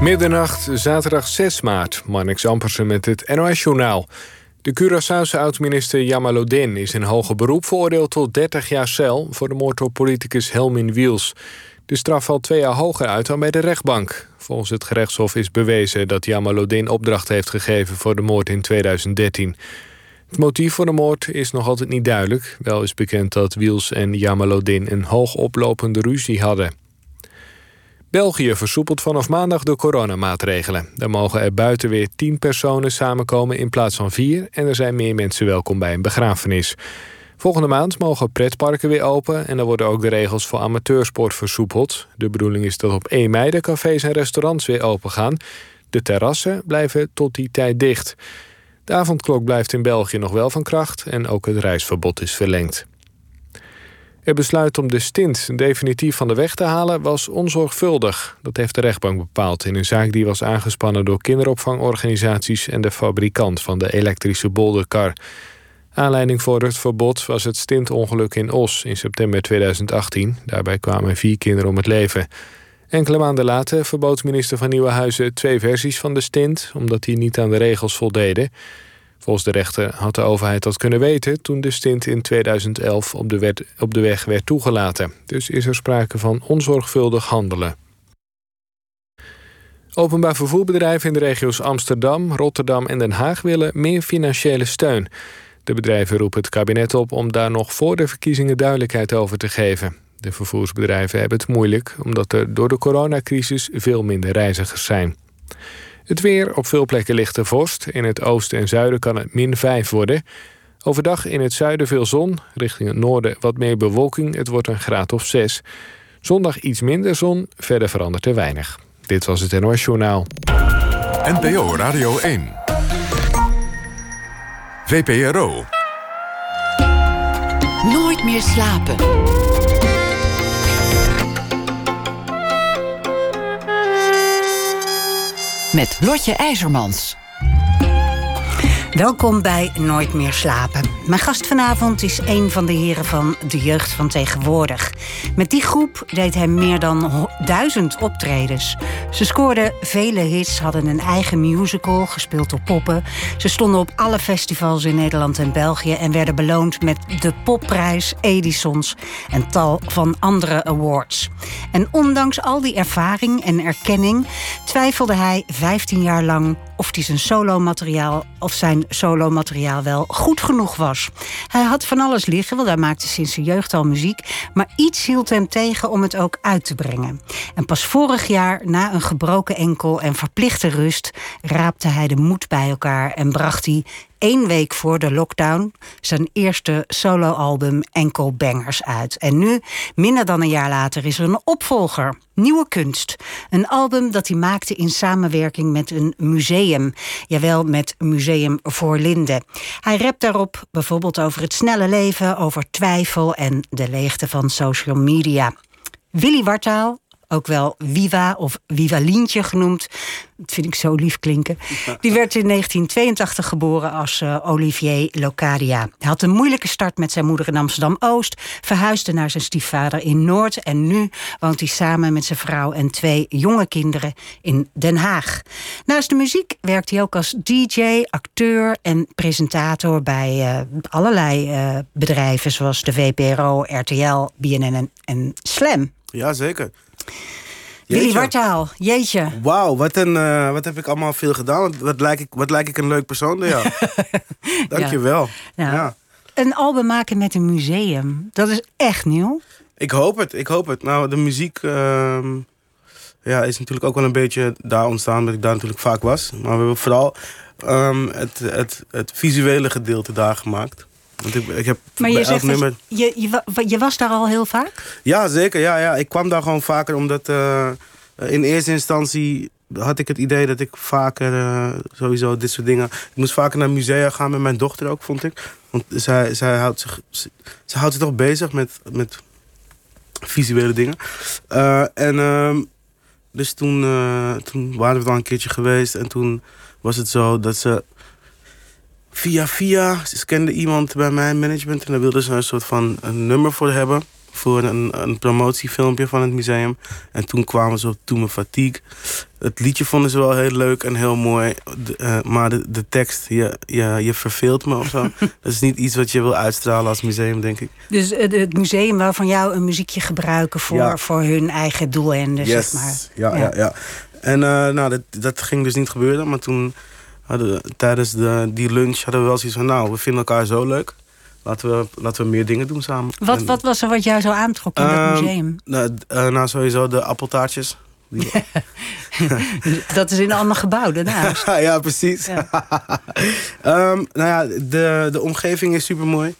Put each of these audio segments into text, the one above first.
Middernacht, zaterdag 6 maart. Marnix Ampersen met het NOS-journaal. De Curaçaose oud-minister Jamalodin is in hoger beroep veroordeeld tot 30 jaar cel... voor de moord op politicus Helmin Wiels. De straf valt twee jaar hoger uit dan bij de rechtbank. Volgens het gerechtshof is bewezen dat Jamalodin opdracht heeft gegeven... voor de moord in 2013. Het motief voor de moord is nog altijd niet duidelijk. Wel is bekend dat Wiels en Jamalodin een hoogoplopende ruzie hadden. België versoepelt vanaf maandag de coronamaatregelen. Daar mogen er buiten weer tien personen samenkomen in plaats van vier... en er zijn meer mensen welkom bij een begrafenis. Volgende maand mogen pretparken weer open... en dan worden ook de regels voor amateursport versoepeld. De bedoeling is dat op 1 mei de cafés en restaurants weer open gaan. De terrassen blijven tot die tijd dicht. De avondklok blijft in België nog wel van kracht... en ook het reisverbod is verlengd. Het besluit om de stint definitief van de weg te halen was onzorgvuldig. Dat heeft de rechtbank bepaald in een zaak die was aangespannen door kinderopvangorganisaties en de fabrikant van de elektrische bolderkar. Aanleiding voor het verbod was het stintongeluk in Os in september 2018. Daarbij kwamen vier kinderen om het leven. Enkele maanden later verbood minister van Nieuwenhuizen twee versies van de stint, omdat die niet aan de regels voldeden. Volgens de rechter had de overheid dat kunnen weten toen de stint in 2011 op de, op de weg werd toegelaten. Dus is er sprake van onzorgvuldig handelen. Openbaar vervoerbedrijven in de regio's Amsterdam, Rotterdam en Den Haag willen meer financiële steun. De bedrijven roepen het kabinet op om daar nog voor de verkiezingen duidelijkheid over te geven. De vervoersbedrijven hebben het moeilijk omdat er door de coronacrisis veel minder reizigers zijn. Het weer, op veel plekken ligt de vorst. In het oosten en zuiden kan het min 5 worden. Overdag in het zuiden veel zon, richting het noorden wat meer bewolking. Het wordt een graad of 6. Zondag iets minder zon, verder verandert er weinig. Dit was het NOS Journaal. NPO Radio 1. VPRO. Nooit meer slapen. Met Lotje IJzermans. Welkom bij Nooit meer slapen. Mijn gast vanavond is een van de heren van de jeugd van tegenwoordig. Met die groep deed hij meer dan duizend optredens. Ze scoorden vele hits, hadden een eigen musical, gespeeld door poppen. Ze stonden op alle festivals in Nederland en België en werden beloond met de Popprijs, Edisons en tal van andere awards. En ondanks al die ervaring en erkenning twijfelde hij 15 jaar lang of hij zijn solo-materiaal of zijn solo-materiaal wel goed genoeg was. Hij had van alles liggen, want hij maakte sinds zijn jeugd al muziek, maar iets hield hem tegen om het ook uit te brengen. En pas vorig jaar, na een gebroken enkel en verplichte rust, raapte hij de moed bij elkaar en bracht hij één week voor de lockdown zijn eerste soloalbum Enkel Bangers uit. En nu, minder dan een jaar later, is er een opvolger. Nieuwe Kunst. Een album dat hij maakte in samenwerking met een museum. Jawel, met Museum voor Linde. Hij rapt daarop bijvoorbeeld over het snelle leven, over twijfel en de leegte van social media. Willy Wartaal, ook wel Viva of Vivalientje genoemd. Dat vind ik zo lief klinken. Die werd in 1982 geboren als uh, Olivier Locadia. Hij had een moeilijke start met zijn moeder in Amsterdam-Oost... verhuisde naar zijn stiefvader in Noord... en nu woont hij samen met zijn vrouw en twee jonge kinderen in Den Haag. Naast de muziek werkt hij ook als DJ, acteur en presentator... bij uh, allerlei uh, bedrijven zoals de VPRO, RTL, BNN en, en Slam. Jazeker. Willy Wartaal, jeetje. Wauw, wat, een, uh, wat heb ik allemaal veel gedaan. Wat lijk ik, wat lijk ik een leuk persoon ja. Dankjewel. Ja. ja. Een album maken met een museum, dat is echt nieuw. Ik hoop het, ik hoop het. Nou, de muziek uh, ja, is natuurlijk ook wel een beetje daar ontstaan... dat ik daar natuurlijk vaak was. Maar we hebben vooral um, het, het, het visuele gedeelte daar gemaakt. Want ik, ik heb maar je zegt nummer... je, je, je, was daar al heel vaak? Ja, zeker. Ja, ja. Ik kwam daar gewoon vaker omdat uh, in eerste instantie had ik het idee dat ik vaker uh, sowieso dit soort dingen... Ik moest vaker naar musea gaan met mijn dochter ook, vond ik. Want zij, zij, houdt, zich, ze, houdt zich toch bezig met, met visuele dingen. Uh, en uh, dus toen, toen waren we dan een keertje geweest. En toen was het zo dat ze via via, ze kende iemand bij mijn management... en daar wilden ze een soort van een nummer voor hebben. voor een, een promotiefilmpje van het museum. En toen kwamen ze op Toen Fatigue. Het liedje vonden ze wel heel leuk en heel mooi. De, eh, maar de, de tekst, je, je, je verveelt me of zo. dat is niet iets wat je wil uitstralen als museum, denk ik. Dus het, het museum wil van jou een muziekje gebruiken voor, Ja. voor hun eigen doeleinden, Yes. zeg maar. Ja, ja. ja, En eh, nou, dat, dat ging dus niet gebeuren. Maar toen hadden tijdens de, die lunch hadden we wel zoiets van... nou, we vinden elkaar zo leuk. Laten we, laten we meer dingen doen samen. Wat, En, wat was er wat jou zo aantrok in dat ehm, museum? Nou, eh, nou, sowieso de appeltaartjes. Die- Dat is in een ander gebouw daarnaast. ja, precies. Ja. Ehm, nou ja, de, de omgeving is super mooi.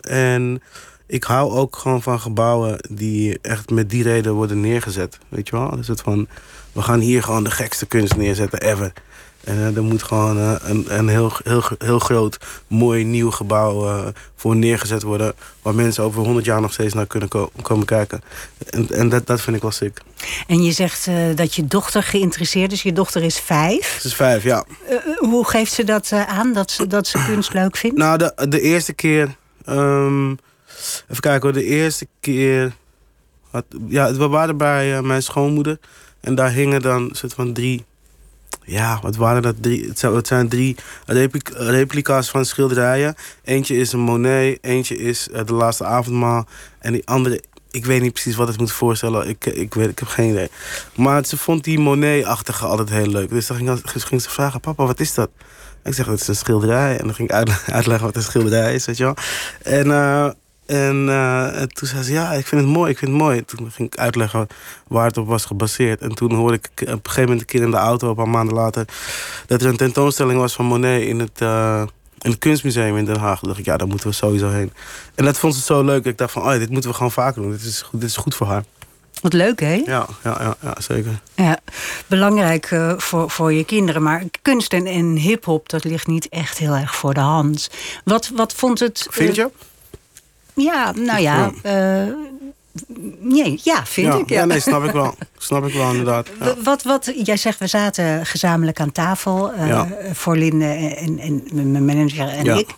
en ik hou ook gewoon van gebouwen die echt met die reden worden neergezet. Weet je wel? Dus het van, we gaan hier gewoon de gekste kunst neerzetten ever. En eh, er moet gewoon eh, een, een heel, heel, heel groot, mooi nieuw gebouw eh, voor neergezet worden. Waar mensen over 100 jaar nog steeds naar kunnen ko- komen kijken. En, en dat, dat vind ik wel sick. En je zegt dat je dochter geïnteresseerd is. Je dochter is vijf. Het is vijf, ja. Hoe geeft ze dat aan, dat ze, dat ze kunst leuk vindt? Nou, de, de eerste keer. ehm, even kijken hoor. De eerste keer. Had, ja, we waren bij mijn schoonmoeder. En daar hingen dan soort van drie. Ja, wat waren dat? Drie, het, zijn, drie repli- replica's van schilderijen. Eentje is een Monet, eentje is eh, De Laatste Avondmaal. En die andere, ik weet niet precies wat het moet voorstellen. Ik, ik, weet, ik heb geen idee. Maar ze vond die Monet-achtige altijd heel leuk. Dus dan ging, ging ze vragen: Papa, wat is dat? Ik zeg, het is een schilderij. En dan ging ik uit- uitleggen wat een schilderij is, weet je wel. En, eh, en, eh, en toen zei ze, ja, ik vind het mooi, ik vind het mooi. Toen ging ik uitleggen waar het op was gebaseerd. En toen hoorde ik op een gegeven moment een keer in de auto, een paar maanden later... dat er een tentoonstelling was van Monet in het, eh, in het kunstmuseum in Den Haag. Toen dacht ik, ja, daar moeten we sowieso heen. En dat vond ze zo leuk. Ik dacht van, oh, dit moeten we gewoon vaker doen. Dit is, goed- dit is goed voor haar. Wat leuk, hè? Ja, ja, ja, ja zeker. Ja, belangrijk eh, voor, voor je kinderen. Maar kunst en, en hip-hop, dat ligt niet echt heel erg voor de hand. Wat, wat vond het. Vind je? Ja, nou ja. eh, nee, ja, vind ja, ik. Ja. ja, nee, snap ik wel. Snap ik wel, inderdaad. Wat, wat, jij zegt, we zaten gezamenlijk aan tafel. Ja. Voor Linde en, en mijn manager en ik.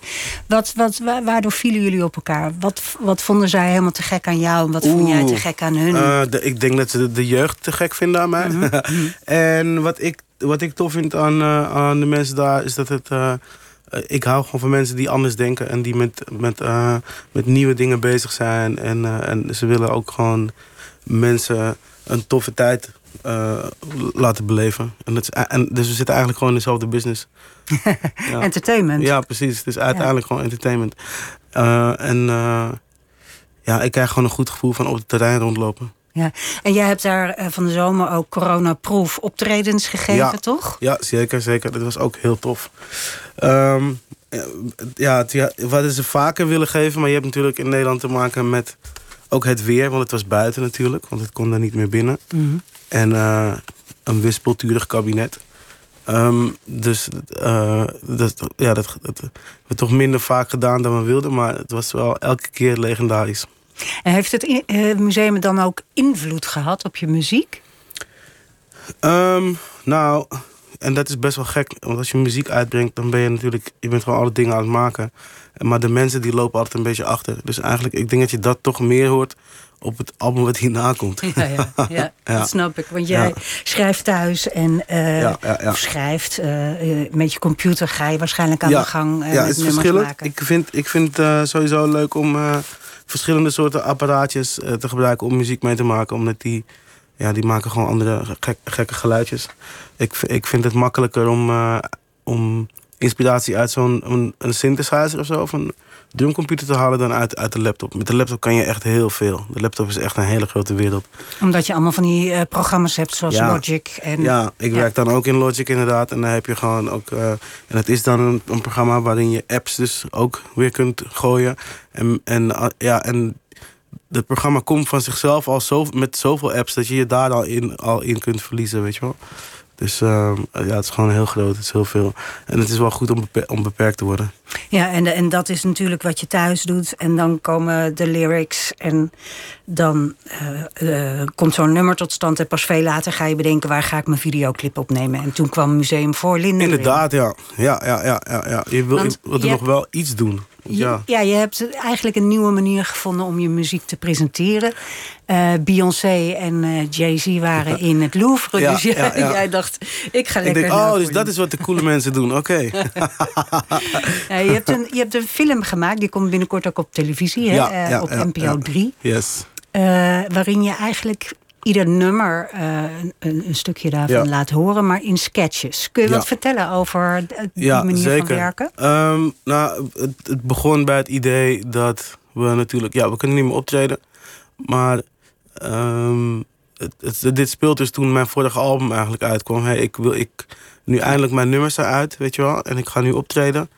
Wat, wat, wa- waardoor vielen jullie op elkaar? Wat, wat vonden zij helemaal te gek aan jou? En wat vond jij te gek aan hun? Eh, de- ik denk dat ze de, de jeugd te gek vinden aan mij. Mhm, en wat ik, wat ik tof vind aan, aan de mensen daar is dat het. Eh, ik hou gewoon van mensen die anders denken en die met, met, eh, met nieuwe dingen bezig zijn. En, eh, en ze willen ook gewoon mensen een toffe tijd laten beleven. En dat is, en, dus we zitten eigenlijk gewoon in dezelfde business. ja. Entertainment. Ja, precies. Het is uiteindelijk gewoon entertainment. En ja, ik krijg gewoon een goed gevoel van op het terrein rondlopen. Ja. En jij hebt daar eh, van de zomer ook coronaproof optredens gegeven, Ja. toch? Ja, zeker, zeker. Dat was ook heel tof. Ehm, ja, het, ja, wat ze vaker willen geven, maar je hebt natuurlijk in Nederland te maken met ook het weer, want het was buiten natuurlijk, want het kon daar niet meer binnen. Mhm. En eh, een wispelturig kabinet. Ehm, dus eh, dat, ja, dat, dat hebben we toch minder vaak gedaan dan we wilden, maar het was wel elke keer legendarisch. En heeft het eh, museum dan ook invloed gehad op je muziek? Ehm, nou, en dat is best wel gek. Want als je muziek uitbrengt, dan ben je natuurlijk... Je bent gewoon alle dingen aan het maken. Maar de mensen die lopen altijd een beetje achter. Dus eigenlijk, ik denk dat je dat toch meer hoort op het album wat hierna komt. Ja, ja, ja, Ja. dat snap ik. Want jij Ja. schrijft thuis en eh, of schrijft eh, met je computer ga je waarschijnlijk aan de gang eh, ja, met het. Ik vind, ik vind het sowieso leuk om verschillende soorten apparaatjes eh, te gebruiken om muziek mee te maken. Omdat die, ja, die maken gewoon andere gek- gekke geluidjes. Ik, ik vind het makkelijker om, eh, om inspiratie uit zo'n een, een synthesizer of zo, of drumcomputer te halen dan uit, uit de laptop. Met de laptop kan je echt heel veel. De laptop is echt een hele grote wereld. Omdat je allemaal van die eh, programma's hebt zoals Ja. Logic. En, Ja, ik Ja. werk dan ook in Logic inderdaad. En dan heb je gewoon ook. eh, en het is dan een, een programma waarin je apps dus ook weer kunt gooien. En, en eh, ja, en het programma komt van zichzelf al zo, met zoveel apps dat je je daar al in, al in kunt verliezen, weet je wel. Dus eh, ja, het is gewoon heel groot, het is heel veel. En het is wel goed om, beper- om beperkt te worden. Ja, en, en dat is natuurlijk wat je thuis doet. En dan komen de lyrics en dan eh, eh, komt zo'n nummer tot stand. En pas veel later ga je bedenken waar ga ik mijn videoclip opnemen. En toen kwam Museum voor Linden. Inderdaad, ja. Ja, ja, ja, ja, ja. Je wil, je je er nog wel iets doen. Ja. ja, je hebt eigenlijk een nieuwe manier gevonden om je muziek te presenteren. Uh, Beyoncé en uh, Jay-Z waren in het Louvre. Ja, dus jij, ja, ja. jij dacht, ik ga Ik lekker denk, naar oh, dus dat is wat de coole mensen doen. Oké. Ja, je, hebt een, je hebt een film gemaakt, die komt binnenkort ook op televisie, hè? Eh, op NPO ja. 3. Yes. eh, waarin je eigenlijk ieder nummer eh, een, een stukje daarvan Ja. laat horen, maar in sketches. Kun je Ja. wat vertellen over die Ja, manier zeker. van werken? Ehm, nou, het, het begon bij het idee dat we natuurlijk... Ja, we kunnen niet meer optreden. Maar ehm, het, het- dit speelt dus toen mijn vorige album eigenlijk uitkwam. Hey, ik wil ik, nu eindelijk mijn nummers eruit, weet je wel. En ik ga nu optreden.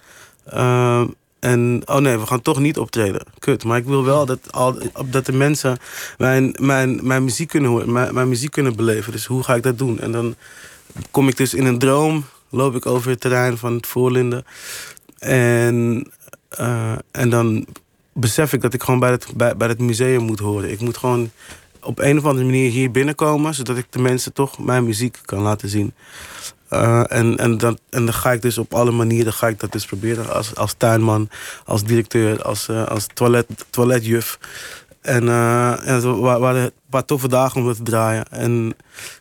Ehm, en, oh nee, we gaan toch niet optreden. Kut, maar ik wil wel dat, al, dat de mensen mijn, mijn, mijn muziek kunnen horen, mijn, mijn muziek kunnen beleven. Dus hoe ga ik dat doen? En dan kom ik dus in een droom, loop ik over het terrein van het Voorlinden. En, eh, en dan besef ik dat ik gewoon bij het, bij, bij het museum moet horen. Ik moet gewoon op een of andere manier hier binnenkomen, zodat ik de mensen toch mijn muziek kan laten zien. Eh, en, en, dan, en dan ga ik dus op alle manieren ga ik dat dus proberen. Als, als tuinman, als directeur, als, eh, als toilet, toiletjuf. En, eh, en het wa- waren een paar toffe dagen om dat te draaien. En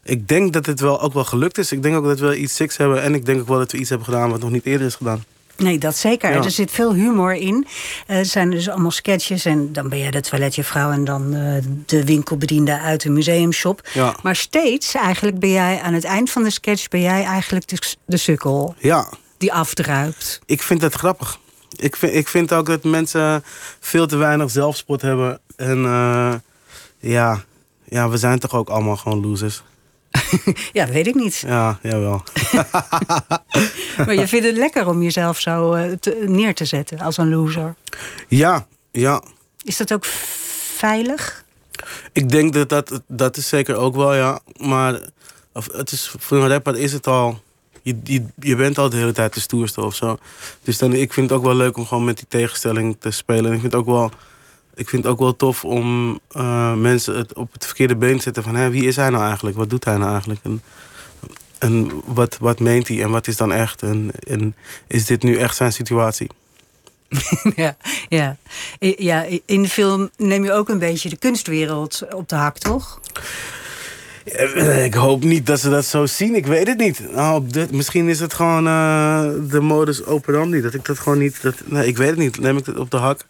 ik denk dat het wel ook wel gelukt is. Ik denk ook dat we iets six hebben. En ik denk ook wel dat we iets hebben gedaan wat nog niet eerder is gedaan. Nee, dat zeker. Ja. Er zit veel humor in. Eh, Het zijn dus allemaal sketches. En dan ben je de toiletjuffrouw en dan eh, de winkelbediende uit de museumshop. Ja. Maar steeds eigenlijk ben jij aan het eind van de sketch... ben jij eigenlijk de, de sukkel Ja, die afdruipt. ik vind dat grappig. Ik vind, ik vind ook dat mensen veel te weinig zelfspot hebben. En eh, ja, ja, we zijn toch ook allemaal gewoon losers. Ja, dat weet ik niet. Ja, jawel. Maar je vindt het lekker om jezelf zo eh, te- neer te zetten als een loser. Ja, ja. Is dat ook veilig? Ik denk dat dat, dat is zeker ook wel, ja. Maar of, het is, voor een rapper is het al... Je, je, je bent al de hele tijd de stoerste of zo. Dus dan, ik vind het ook wel leuk om gewoon met die tegenstelling te spelen. En ik vind het ook wel, ik vind het ook wel tof om eh, mensen het op het verkeerde been te zetten. Van hè, wie is hij nou eigenlijk? Wat doet hij nou eigenlijk? En, en wat, wat meent hij? En wat is dan echt? En, en is dit nu echt zijn situatie? ja, ja. Ja, in de film neem je ook een beetje de kunstwereld op de hak, toch? Eh, Ik hoop niet dat ze dat zo zien. Ik weet het niet. Nou, dit, misschien is het gewoon eh, de modus operandi. Dat ik dat gewoon niet... Dat, nee, ik weet het niet. Neem ik het op de hak.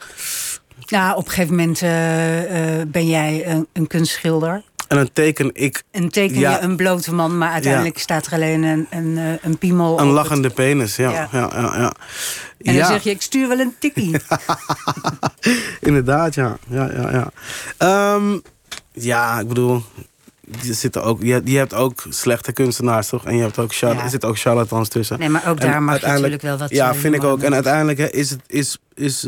Nou, op een gegeven moment eh, eh, ben jij een, een kunstschilder. En dan teken ik En teken Ja. je een blote man, maar uiteindelijk staat er alleen een, een, eh, een piemel een lachende penis. Ja, Ja. ja. ja, ja, Het, en dan zeg je, ik stuur wel een tikkie. Inderdaad, ja. Ja, ja, ja. Ehm, ja, ik bedoel... Je, zitten ook, je, je hebt ook slechte kunstenaars, toch? En je hebt ook Ja. er zitten ook charlatans tussen. Nee, maar ook En daar mag je uiteindelijk- natuurlijk wel wat... Ja, vind ik ook. En uiteindelijk hè, is het is, is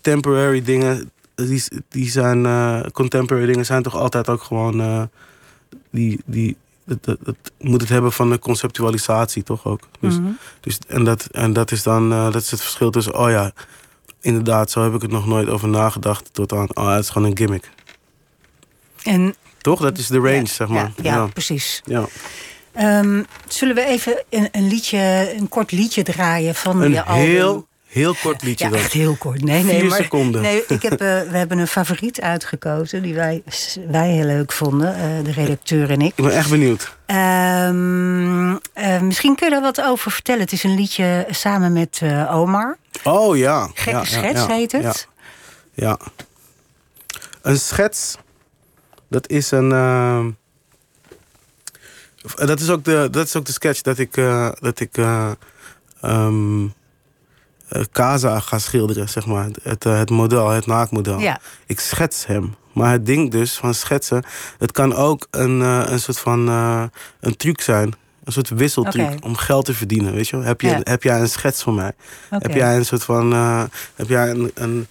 temporary dingen. Die, die zijn eh, contemporary dingen zijn toch altijd ook gewoon. eh, die, die, het, het, het moet het hebben van een conceptualisatie, toch ook? Dus, Mhm. dus, en, dat, en dat is dan eh, dat is het verschil tussen. Oh ja, inderdaad, zo heb ik het nog nooit over nagedacht. Tot aan. Oh, het is gewoon een gimmick. En, Toch? Dat is de range, ja, zeg maar. Ja, ja, ja. precies. ja. Ehm, zullen we even een, een liedje, een kort liedje draaien van Een je album? heel, heel kort liedje Ja, dan. echt heel kort. Nee, nee, Vier maar, seconden. Nee, ik heb, eh, we hebben een favoriet uitgekozen die wij, wij heel leuk vonden, eh, de redacteur en ik. Ik ben echt benieuwd. Ehm, eh, misschien kun je er wat over vertellen. Het is een liedje samen met Omar. Oh ja. Gekke ja, schets ja, heet het. Ja. Een schets, dat is een. ehm, eh, dat, is ook de, dat is ook de sketch dat ik. dat ik eh, ehm, eh, Kaza ga schilderen, zeg maar. Het, eh, het model, het naakmodel. Ja. Ik schets hem. Maar het ding dus van schetsen, het kan ook een, eh, een soort van eh, een truc zijn. Een soort wisseltruc om geld te verdienen. Weet je wel? Heb, je, Ja. heb jij een schets van mij? Heb jij een soort van. eh, heb jij een, een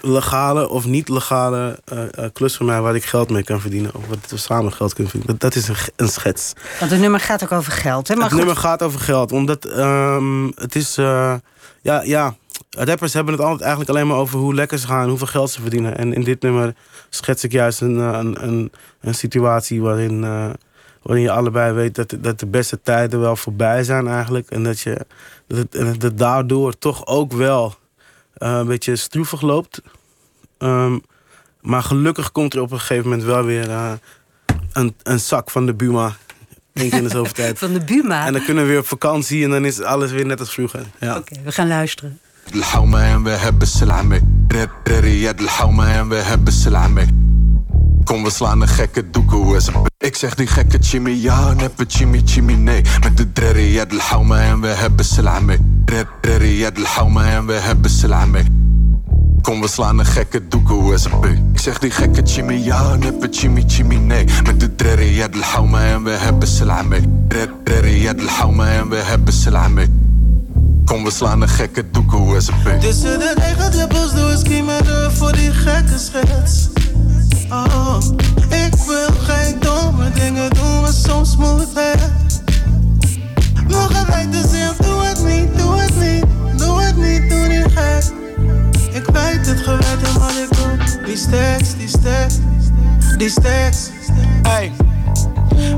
legale of niet legale eh, eh, klus van mij waar ik geld mee kan verdienen? Of wat we samen geld kunnen verdienen? Dat, dat is een, een schets. Want het nummer gaat ook over geld. Hè? Maar het goed, nummer gaat over geld. Omdat ehm, het is. eh, ja, ja. Rappers hebben het altijd eigenlijk alleen maar over hoe lekker ze gaan, hoeveel geld ze verdienen. En in dit nummer schets ik juist een, een, een, situatie waarin, eh, waarin je allebei weet dat, dat de beste tijden wel voorbij zijn eigenlijk. En dat je dat, dat daardoor toch ook wel eh, een beetje stroevig loopt. Ehm, maar gelukkig komt er op een gegeven moment wel weer eh, een, een zak van de Buma. Eén keer in de zoveel tijd. Van de Buma. En dan kunnen we weer op vakantie en dan is alles weer net als vroeger. Ja. Oké, we gaan luisteren. الحومة en we hebben سلعمك رياض الحومة en we hebben سلعمك Kom, we slaan een gekke doekoe eens. Ik zeg die gekke chimmy ja, neppe chimmy chimmy nee. Met de drerry, ja, de en we hebben selamek. Drerry, ja, de en we hebben selamek. Kom, we slaan een gekke doekoe eens. Ik zeg die gekke chimmy ja, neppe chimmy chimmy nee. Met de drerry, ja, de en we hebben selamek. Drerry, ja, de en we hebben selamek. Kom, we slaan een gekke doekoe eens. Tussen de eigen druppels doe ik voor die gekke schets. Oh, ik wil geen domme dingen doen, maar soms moet het. Mogen wij te zeggen, die stacks, die stacks, die stacks. Hey.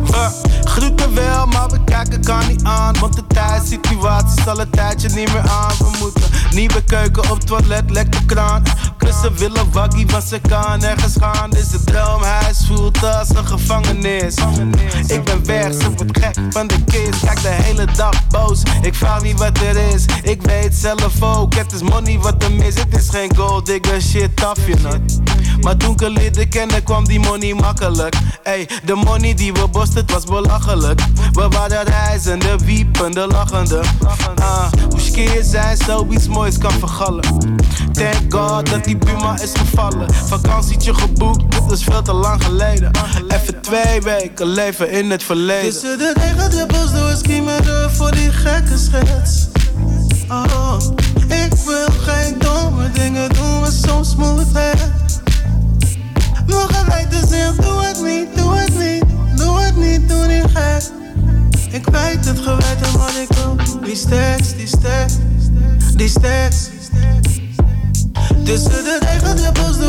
We groeten wel, maar we kijken kan niet aan. Want de tijdsituatie zal een tijdje niet meer aan. We moeten nieuwe keuken op toilet, lekker kraan. Ze willen waggie, want ze kan nergens gaan. Is het droomhuis voelt als een gevangenis. Ik ben weg, ze wordt gek van de kids. Kijk de hele dag boos, ik vraag niet wat er is. Ik weet zelf ook, het is money wat er mis. Het is geen gold digger shit, taf je het. Maar toen ik leren kennen kwam die money makkelijk. Ey, de money die we bosten, het was belachelijk. We waren reizende, wiepende, lachende. Ah, hoe skeer zijn zoiets moois kan vergallen. Thank God dat die Puma is gevallen. Vakantietje geboekt, dit is veel te lang geleden. Even twee weken leven in het verleden. Tussen de regendruppels door schiemen voor die gekke schets. Oh, ik wil geen domme dingen doen, Die stacks, die stacks, die stacks. Tussen de regendruppels doe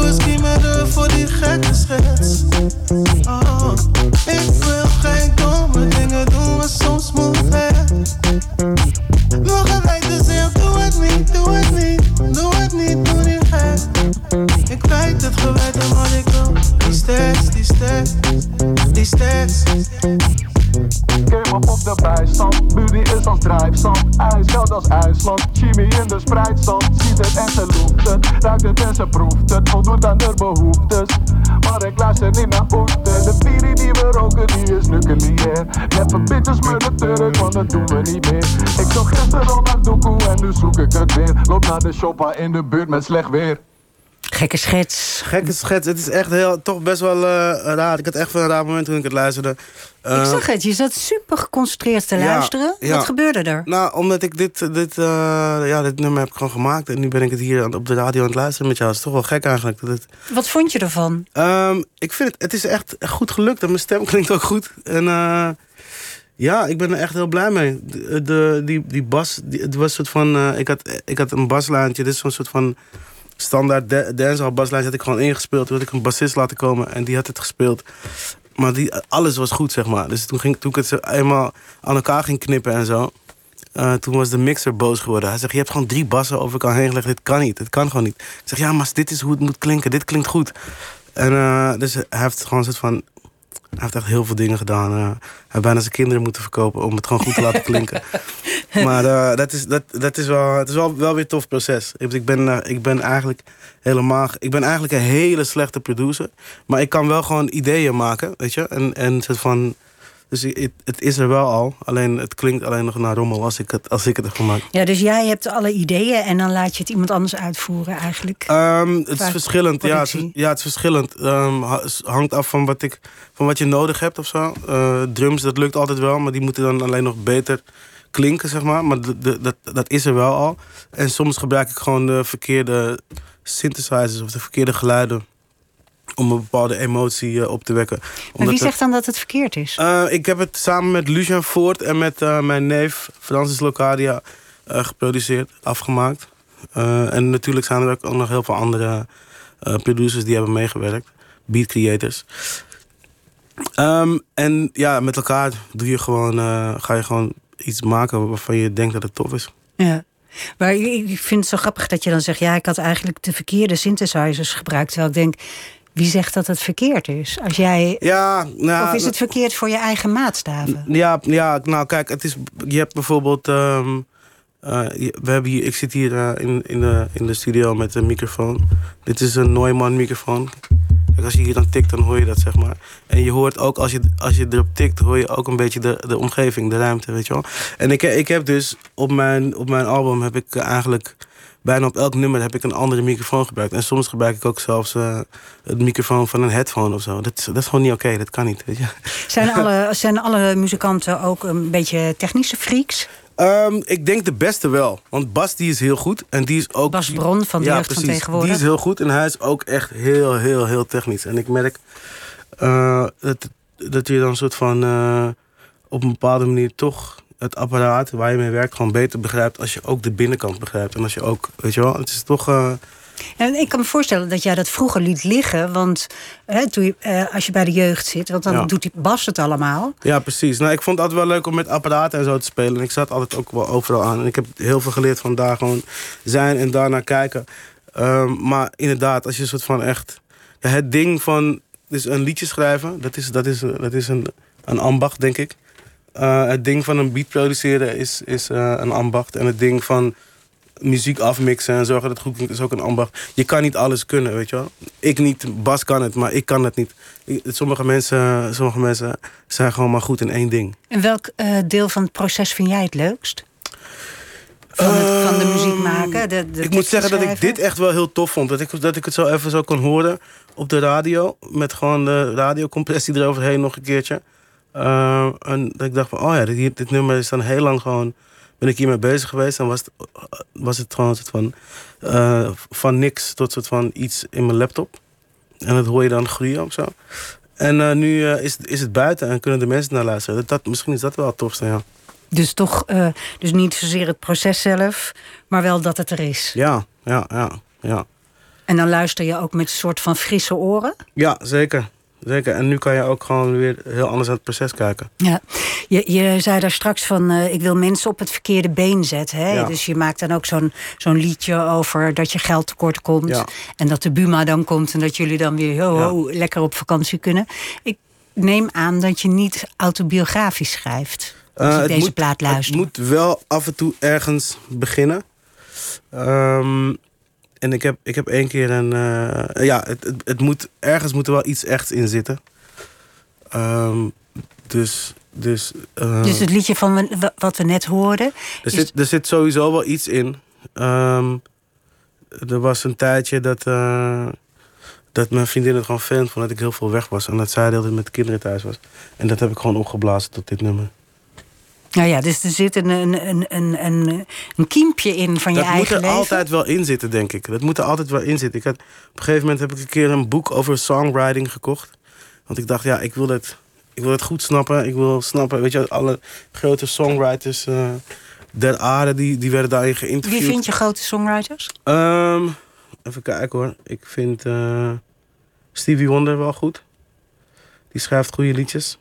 ze proeft het Voldoet aan de behoeftes, maar ik luister niet naar oeten De piri die we roken, die is nucleair Neppe bitches met de turk, want dat doen we niet meer Ik zag gisteren al naar Doekoe en nu zoek ik het weer Loop naar de shoppa in de buurt met slecht weer Gekke schets. Gekke schets. Het is echt heel, toch best wel uh, raar. Ik had echt wel een raar moment toen ik het luisterde. Uh, ik zag het, je zat super geconcentreerd te luisteren. Ja, Wat gebeurde er? Nou, omdat ik dit, dit, uh, ja, dit nummer heb gewoon gemaakt. En nu ben ik het hier op de radio aan het luisteren met jou. Dat is toch wel gek eigenlijk. Dat het... Wat vond je ervan? Um, ik vind het, het is echt goed gelukt. En mijn stem klinkt ook goed. En ja, ik ben er echt heel blij mee. De, de die, die bas, die, het was een soort van... ik, had, ik had een baslijntje. Dit is zo'n soort van standaard dancehall baslijn had ik gewoon ingespeeld. Toen had ik een bassist laten komen en die had het gespeeld. Maar die, alles was goed, zeg maar. Dus toen, ging, toen ik het eenmaal aan elkaar ging knippen en zo... Uh, toen was de mixer boos geworden. Hij zegt, je hebt gewoon drie bassen over elkaar heen gelegd. Dit kan niet, dit kan gewoon niet. Ik zeg, ja, maar dit is hoe het moet klinken. Dit klinkt goed. En uh, dus hij heeft gewoon een soort van hij heeft echt heel veel dingen gedaan. Uh, hij heeft bijna zijn kinderen moeten verkopen om het gewoon goed te laten klinken. Maar uh, dat is, dat, dat is, wel, het is wel, wel weer een tof proces. Ik ben, uh, ik ben eigenlijk helemaal. Ik ben eigenlijk een hele slechte producer. Maar ik kan wel gewoon ideeën maken, weet je. En, en soort van dus het, het, is er wel al. Alleen het klinkt alleen nog naar rommel als ik het, als ik het heb gemaakt. Ja, dus jij hebt alle ideeën en dan laat je het iemand anders uitvoeren eigenlijk? Um, het is verschillend. Ja het, ja, het is verschillend. Um, hangt af van wat, ik, van wat je nodig hebt of zo. Uh, drums, dat lukt altijd wel, maar die moeten dan alleen nog beter klinken, zeg maar. Maar de, dat, dat is er wel al. En soms gebruik ik gewoon de verkeerde synthesizers of de verkeerde geluiden om een bepaalde emotie uh, op te wekken. En wie zegt dan dat het verkeerd is? Uh, ik heb het samen met Lucian Voort en met uh, mijn neef Francis Locadia geproduceerd, afgemaakt. en natuurlijk zijn er ook nog heel veel andere producers die hebben meegewerkt. Beat creators. Um, en ja, met elkaar doe je gewoon, ga je gewoon iets maken waarvan je denkt dat het tof is. Ja. Maar ik vind het zo grappig dat je dan zegt... ja, ik had eigenlijk de verkeerde synthesizers gebruikt. Terwijl ik denk, wie zegt dat het verkeerd is? Als jij... Ja, nou, of is het verkeerd voor je eigen maatstaven? Ja, ja, nou kijk, het is, je hebt bijvoorbeeld. ehm, eh, we hebben hier, ik zit hier eh, in, in, de, in de studio met een microfoon. Dit is een Neumann microfoon. Als je hier dan tikt, dan hoor je dat, zeg maar. En je hoort ook, als je, als je erop tikt, hoor je ook een beetje de, de omgeving, de ruimte, weet je wel. En ik, ik heb dus op mijn, op mijn album heb ik eh, eigenlijk bijna op elk nummer heb ik een andere microfoon gebruikt. En soms gebruik ik ook zelfs eh, het microfoon van een headphone of zo. Dat, is- dat is gewoon niet oké, dat kan niet, weet je. Zijn alle, zijn alle muzikanten ook een beetje technische freaks? Ehm, ik denk de beste wel. Want Bas die is heel goed. En die is ook. Bas Bron van de Jeugd van Tegenwoordig. Die is heel goed en hij is ook echt heel, heel, heel technisch. En ik merk eh, dat, dat je dan een soort van. eh, op een bepaalde manier toch het apparaat waar je mee werkt gewoon beter begrijpt. als je ook de binnenkant begrijpt. En als je ook. Weet je wel, het is toch. eh, En ik kan me voorstellen dat jij dat vroeger liet liggen. Want hè, toen je, eh, als je bij de jeugd zit, want dan Ja. doet die Bas het allemaal. Ja, precies. Nou, ik vond het altijd wel leuk om met apparaten en zo te spelen. En ik zat altijd ook wel overal aan. En ik heb heel veel geleerd van daar gewoon zijn en daarnaar kijken. Ehm, maar inderdaad, als je een soort van echt... Ja, het ding van dus een liedje schrijven, dat is, dat is, dat is een, een ambacht, denk ik. Eh, het ding van een beat produceren is, is eh, een ambacht. En het ding van muziek afmixen en zorgen dat het goed klinkt is ook een ambacht. Je kan niet alles kunnen, weet je wel. Ik niet, Bas kan het, maar ik kan het niet. Ik- sommige, mensen, sommige mensen zijn gewoon maar goed in één ding. En welk eh, deel van het proces vind jij het leukst? Van, het, van de muziek maken? De, de ik moet zeggen dat ik dit echt wel heel tof vond. Dat ik, dat ik het zo even zo kon horen op de radio. Met gewoon de radiocompressie eroverheen nog een keertje. Eh, en dat ik dacht van, oh ja, dit, dit nummer is dan heel lang gewoon... Ben ik hiermee bezig geweest. Dan was het, was het gewoon een soort van... eh, van niks tot soort van iets in mijn laptop. En dat hoor je dan groeien of zo. En eh, nu eh, is, is het buiten en kunnen de mensen naar luisteren. Dat, dat, misschien is dat wel het tofste, ja. Dus toch, dus niet zozeer het proces zelf, maar wel dat het er is. Ja, ja, ja, ja. En dan luister je ook met een soort van frisse oren. Ja, zeker. Zeker. En nu kan je ook gewoon weer heel anders naar het proces kijken. Ja, je, je zei daar straks van, eh, ik wil mensen op het verkeerde been zetten. Hè? Ja. Dus je maakt dan ook zo'n zo'n liedje over dat je geld tekort komt. Ja. En dat de Buma dan komt en dat jullie dan weer ho, ho, lekker op vakantie kunnen. Ik neem aan dat je niet autobiografisch schrijft. Als Eh, ik het deze moet- plaat luister. Het moet wel af en toe ergens beginnen. Ehm, en ik heb, ik heb één keer een... eh, ja, het, het, het moet, ergens moet er wel iets echts in zitten. Ehm, dus... Dus, eh, Dus het liedje van wat we net hoorden. er, zit, er zit sowieso wel iets in. Ehm, er was een tijdje dat, eh, dat mijn vriendin het gewoon fan vond dat ik heel veel weg was. En dat zij de hele tijd met de kinderen thuis was. En dat heb ik gewoon opgeblazen tot dit nummer. Nou ja, dus er zit een, een, een, een, een, een kiempje in van je dat moet eigen er leven. altijd wel in zitten, denk ik. Dat moet er altijd wel in zitten. Ik had, op een gegeven moment heb ik een keer een boek over songwriting gekocht. Want ik dacht, ja, ik wil het, ik wil het goed snappen. Ik wil snappen, weet je, alle grote songwriters eh, der aarde, die, die werden daarin geïnterviewd. Wie vind je grote songwriters? Ehm, even kijken hoor. Ik vind eh, Stevie Wonder wel goed. Die schrijft goede liedjes.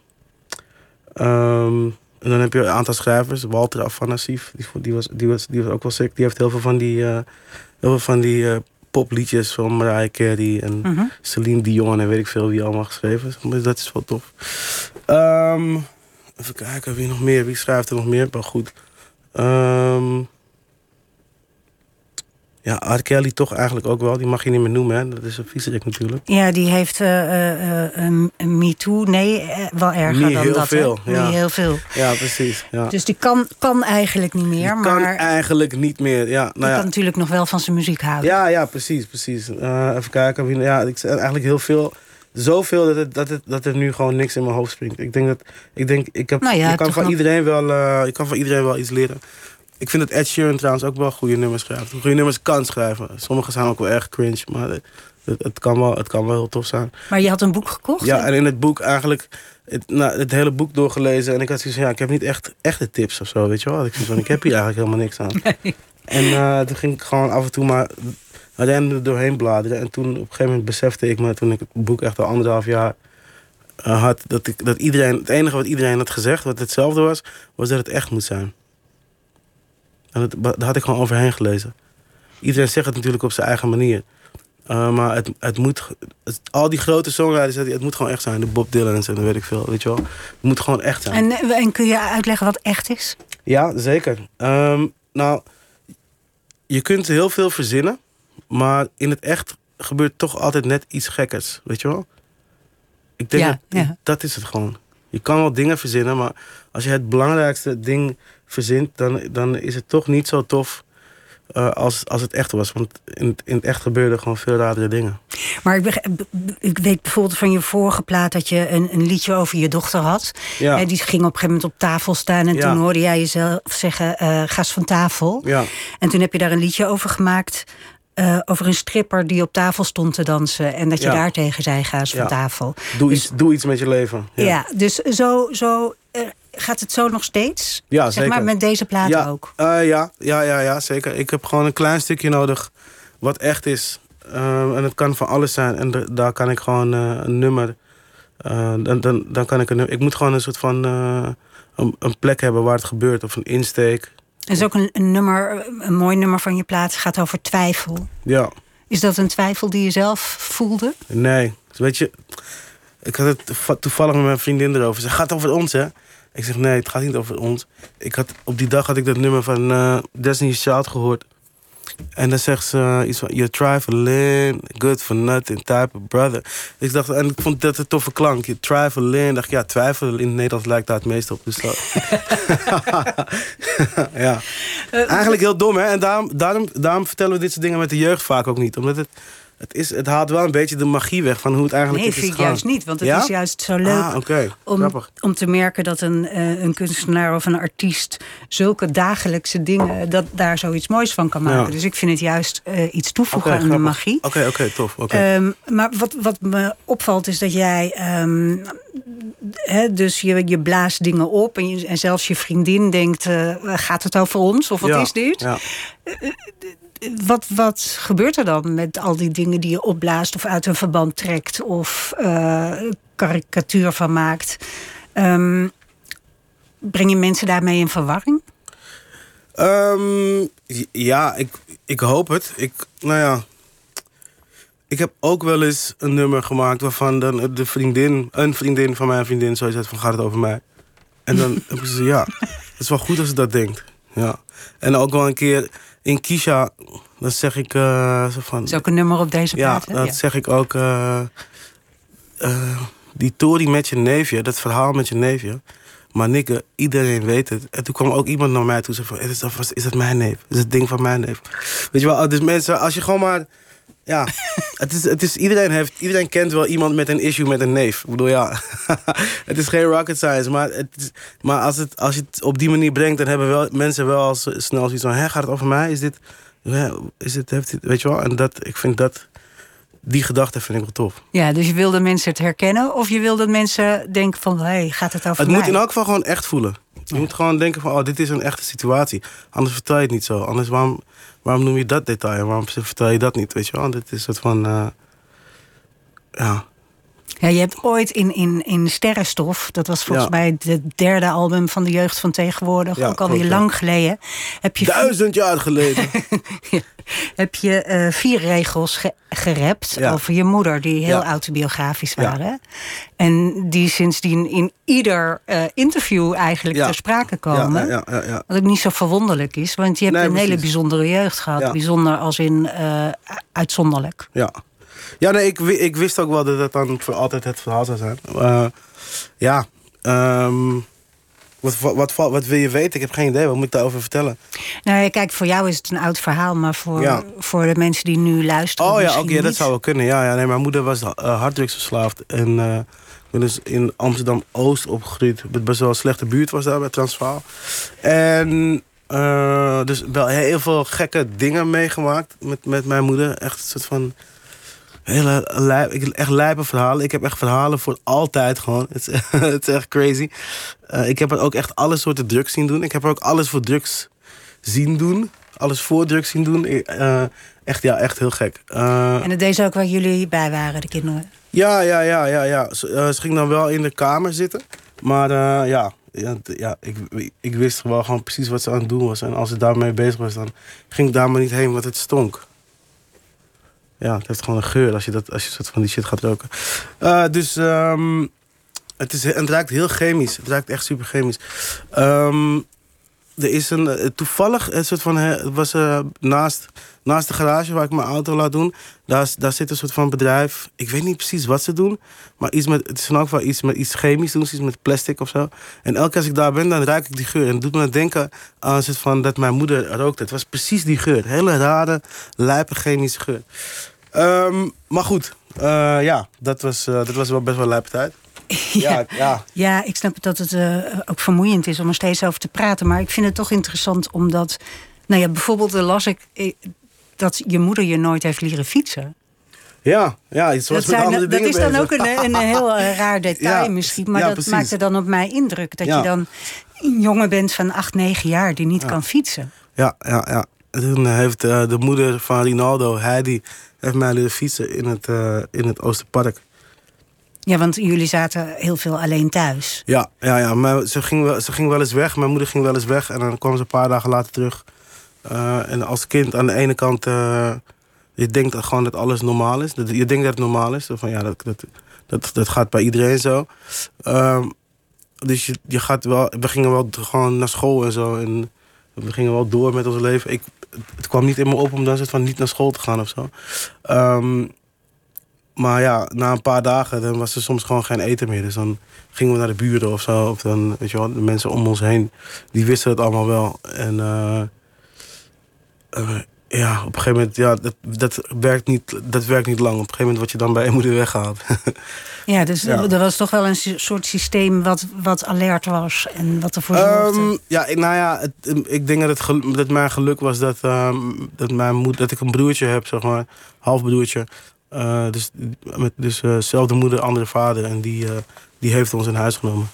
Ehm, en dan heb je een aantal schrijvers. Walter Afanasief, die, die, was, die, was, die was ook wel sick. Die heeft heel veel van die, eh, heel veel van die eh, popliedjes van Mariah Carey en Mhm. Celine Dion en weet ik veel wie allemaal geschreven. Maar dat is wel tof. Ehm, even kijken, wie nog meer? Wie schrijft er nog meer? Wel goed. Ehm, ja, R. Kelly toch eigenlijk ook wel. Die mag je niet meer noemen, hè. Dat is een viezerik natuurlijk. Ja, die heeft eh, eh, eh, een een MeToo. Nee, eh, wel erger Niet dan heel dat. hè? veel, ja. Niet heel veel. Ja, precies. Ja. Dus die kan, kan eigenlijk niet meer. Die kan maar eigenlijk niet meer. Ja, die nou ja. kan natuurlijk nog wel van zijn muziek houden. Ja, ja, precies, precies. Even kijken. Ja, ik zeg eigenlijk heel veel. Zoveel dat, het, dat, het, dat er nu gewoon niks in mijn hoofd springt. Ik denk dat ik denk, ik heb, Nou ja, je kan van nog- iedereen wel, je kan van iedereen wel iets leren. Ik vind dat Ed Sheeran trouwens ook wel goede nummers schrijft. Goede nummers kan schrijven. Sommige zijn ook wel erg cringe, maar het, het, kan, wel, het kan wel heel tof zijn. Maar je had een boek gekocht? Ja, hè? en in het boek eigenlijk het, nou, het hele boek doorgelezen. En ik had zoiets van, ja, ik heb niet echt echte tips of zo, weet je wel. Ik, van, ik heb hier eigenlijk helemaal niks aan. En eh, toen ging ik gewoon af en toe maar er doorheen bladeren. En toen op een gegeven moment besefte ik me, toen ik het boek echt al anderhalf jaar eh, had, dat, ik, dat iedereen, het enige wat iedereen had gezegd, wat hetzelfde was, was dat het echt moet zijn. En dat, daar had ik gewoon overheen gelezen. Iedereen zegt het natuurlijk op zijn eigen manier. Uh, maar het, het moet... Het, al die grote songwriters, het, moet gewoon echt zijn. De Bob Dylan en zo, dan weet ik veel, weet je wel. Het moet gewoon echt zijn. En, en kun je uitleggen wat echt is? Ja, zeker. Um, nou, je kunt heel veel verzinnen. Maar in het echt gebeurt toch altijd net iets gekkers, weet je wel? Ik denk Ja, dat, ja. dat is het gewoon. Je kan wel dingen verzinnen, maar als je het belangrijkste ding verzint, dan, dan is het toch niet zo tof eh, als, als het echt was. Want in, het- in het echt gebeurden gewoon veel radere dingen. Maar ik, ik weet bijvoorbeeld van je vorige plaat dat je een, een liedje over je dochter had. Ja. Eh, die ging op een gegeven moment op tafel staan. En Ja. toen hoorde jij jezelf zeggen: eh, ga eens van tafel. Ja, En toen heb je daar een liedje over gemaakt. over een stripper die op tafel stond te dansen. En dat je Ja. daar tegen zei: ga eens van tafel. doe, Dus- iets, doe iets met je leven. Ja, dus zo, zo gaat het zo nog steeds. Ja, zeg zeker. maar met deze plaat ja, ook. eh, ja, ja, ja, ja, zeker. Ik heb gewoon een klein stukje nodig wat echt is. Ehm, en het kan van alles zijn. En da- daar kan ik gewoon eh, een nummer... eh, dan, dan, dan kan ik een nummer... Ik moet gewoon een soort van... eh, een, een plek hebben waar het gebeurt. Of een insteek. Er is ook een, een nummer, een mooi nummer van je plaat. Gaat over twijfel. Ja, Is dat een twijfel die je zelf voelde? nee. Weet je... Ik had het toev- toevallig met mijn vriendin erover. Ze gaat over ons, hè? Ik zeg, nee, het gaat niet over ons. Ik had, op die dag had ik dat nummer van eh Destiny's Child gehoord. En dan zegt ze eh, iets van... You're trifling, good for nothing type of brother. Ik dacht, en ik vond dat een toffe klank. Je trifling. dacht ik, ja, twijfel in het Nederlands lijkt daar het meest op. Dus dat... ja. Eigenlijk heel dom, hè? En daarom, daarom, daarom vertellen we dit soort dingen met de jeugd vaak ook niet. Omdat het, het, is, het haalt wel een beetje de magie weg van hoe het eigenlijk Nee, is vind ik juist niet. Want het Ja? is juist zo leuk Ah, om, Grappig. om te merken dat een, eh, een kunstenaar of een artiest zulke dagelijkse dingen, dat daar zoiets moois van kan maken. Ja. Dus ik vind het juist eh, iets toevoegen aan de magie. Oké, oké, tof. Ehm, maar wat, wat me opvalt is dat jij. ehm, dus je, je blaast dingen op. En, je, en zelfs je vriendin denkt: eh, gaat het over ons? Of wat Ja, is dit? Ja. Wat, wat gebeurt er dan met al die dingen die je opblaast of uit een verband trekt of eh, karikatuur van maakt? Ehm, breng je mensen daarmee in verwarring? Ehm, ja, ik, ik hoop het. Ik, nou ja. Ik heb ook wel eens een nummer gemaakt waarvan dan de vriendin, een vriendin van mijn vriendin, zo zegt van gaat het over mij. En dan heb ik ze ja, het is wel goed als ze dat denkt. Ja. En ook wel een keer in Kisha, dan zeg ik eh, zo van. Is ook een nummer op deze Ja, plaat. hè? dat zeg ik ook. eh, eh, die Tory met je neefje, dat verhaal met je neefje. Maar Nikke, iedereen weet het. En toen kwam ook iemand naar mij toe. Zei van, is, dat, is dat mijn neef? Is het ding van mijn neef? Weet je wel, dus mensen, als je gewoon maar... Ja, het is, het is, iedereen, heeft, iedereen kent wel iemand met een issue met een neef. Ik bedoel, ja, het is geen rocket science. Maar, het is, maar als, het, als je het op die manier brengt, dan hebben wel, mensen wel al snel zoiets van... Hé, gaat het over mij? Is dit... Is dit, heeft dit weet je wel? En dat, ik vind dat... Die gedachte vind ik wel tof. Ja, dus je wil dat mensen het herkennen of je wil dat mensen denken van hé, hey, gaat het over Het mij? moet in elk geval gewoon echt voelen. Je moet gewoon denken van, oh, dit is een echte situatie. Anders vertel je het niet zo. Anders, waarom, waarom noem je dat detail? Waarom vertel je dat niet, weet je wel? Dit is een soort van, eh, ja. Ja, je hebt ooit in, in, in Sterrenstof, dat was volgens Ja. mij het derde album van de jeugd van tegenwoordig, Ja, ook alweer klopt, ja. lang geleden, heb je, Duizend jaar geleden. heb je eh, vier regels ge- gerapt Ja. over je moeder, die heel autobiografisch waren. En die sindsdien in ieder eh, interview eigenlijk ter sprake komen. Wat ook niet zo verwonderlijk is, want je hebt Nee, een hele bijzondere jeugd gehad. Bijzonder als in eh, uitzonderlijk. Ja, ja nee, ik, ik wist ook wel dat dat dan voor altijd het verhaal zou zijn. Eh, ja, ehm, wat, wat, wat, wat wil je weten? Ik heb geen idee. Wat moet ik daarover vertellen? Nou kijk, voor jou is het een oud verhaal, maar voor, Ja. voor de mensen die nu luisteren. Oh ja, oké, dat zou wel kunnen. Ja, ja nee, mijn moeder was uh, harddrugsverslaafd. En eh, ik ben dus in Amsterdam-Oost opgegroeid. Het best wel een slechte buurt was daar bij Transvaal. En dus wel heel veel gekke dingen meegemaakt met, met mijn moeder. Echt een soort van... Hele lijp, echt lijpe verhalen. Ik heb echt verhalen voor altijd gewoon. Het is, het is echt crazy. Eh, ik heb er ook echt alle soorten drugs zien doen. Ik heb er ook alles voor drugs zien doen. Alles voor drugs zien doen. Eh, echt, ja, echt heel gek. Eh, En het deed ze ook waar jullie bij waren, de kinderen. ja, ja, ja, ja, ja. Ze, ze ging dan wel in de kamer zitten. Maar ja, ja, ja ik, ik wist wel gewoon precies wat ze aan het doen was. En als ze daarmee bezig was, dan ging ik daar maar niet heen, want het stonk. Ja, het heeft gewoon een geur als je, dat, als je soort van die shit gaat roken. Eh, dus ehm, het, is, het ruikt heel chemisch. Het ruikt echt super chemisch. Ehm, er is een, eh, toevallig, een soort van, was eh, naast, naast de garage waar ik mijn auto laat doen. Daar, daar zit een soort van bedrijf. Ik weet niet precies wat ze doen. Maar iets met, het is in elk iets met iets chemisch doen. Iets met plastic of zo. En elke keer als ik daar ben, dan ruik ik die geur. En het doet me denken aan van dat mijn moeder rookte. Het was precies die geur. Hele rare, lijpe chemische geur. Ehm, maar goed, eh, ja, dat was, eh, dat was wel best wel lijpe tijd. Ja, ja. Ja, ik snap dat het eh, ook vermoeiend is om er steeds over te praten. Maar ik vind het toch interessant omdat... Nou ja, bijvoorbeeld eh, las ik eh, dat je moeder je nooit heeft leren fietsen. Ja, ja, iets was Dat, zijn- dat dingen is dan bezig. ook een, een heel raar detail Ja, misschien. Maar ja, dat precies. maakte dan op mij indruk. Dat Ja. je dan een jongen bent van 8, 9 jaar die niet kan fietsen. Ja, ja, ja. En Toen heeft de moeder van Rinaldo, Heidi, heeft mij leren fietsen in het, eh, in het Oosterpark. Ja, want jullie zaten heel veel alleen thuis. Ja, ja, ja. Maar ze, ging wel, ze ging wel eens weg. Mijn moeder ging wel eens weg. En dan kwam ze een paar dagen later terug. Eh, en als kind aan de ene kant... eh, je denkt gewoon dat alles normaal is. Je denkt dat het normaal is. Van, ja, dat, dat, dat, dat gaat bij iedereen zo. Ehm, dus je, je gaat wel... We gingen wel gewoon naar school en zo. En we gingen wel door met ons leven. Ik, het kwam niet in me op om dan van niet naar school te gaan of zo. Ehm, maar ja, na een paar dagen dan was er soms gewoon geen eten meer. Dus dan gingen we naar de buren of zo. Of dan, weet je wel, de mensen om ons heen, die wisten het allemaal wel. En eh, eh, ja, op een gegeven moment, ja, dat, dat, werkt niet, dat werkt niet lang. Op een gegeven moment word je dan bij je moeder weggehaald. Ja, dus Ja. er was toch wel een soort systeem wat, wat alert was en wat ervoor zorgde. Ehm, ja, ik- nou ja, het, ik denk dat, het dat mijn geluk was dat, ehm, dat, mijn moeder, dat ik een broertje heb, zeg maar. Halfbroertje. Eh, dus met dus, eh, zelfde moeder, andere vader. En die, eh, die heeft ons in huis genomen.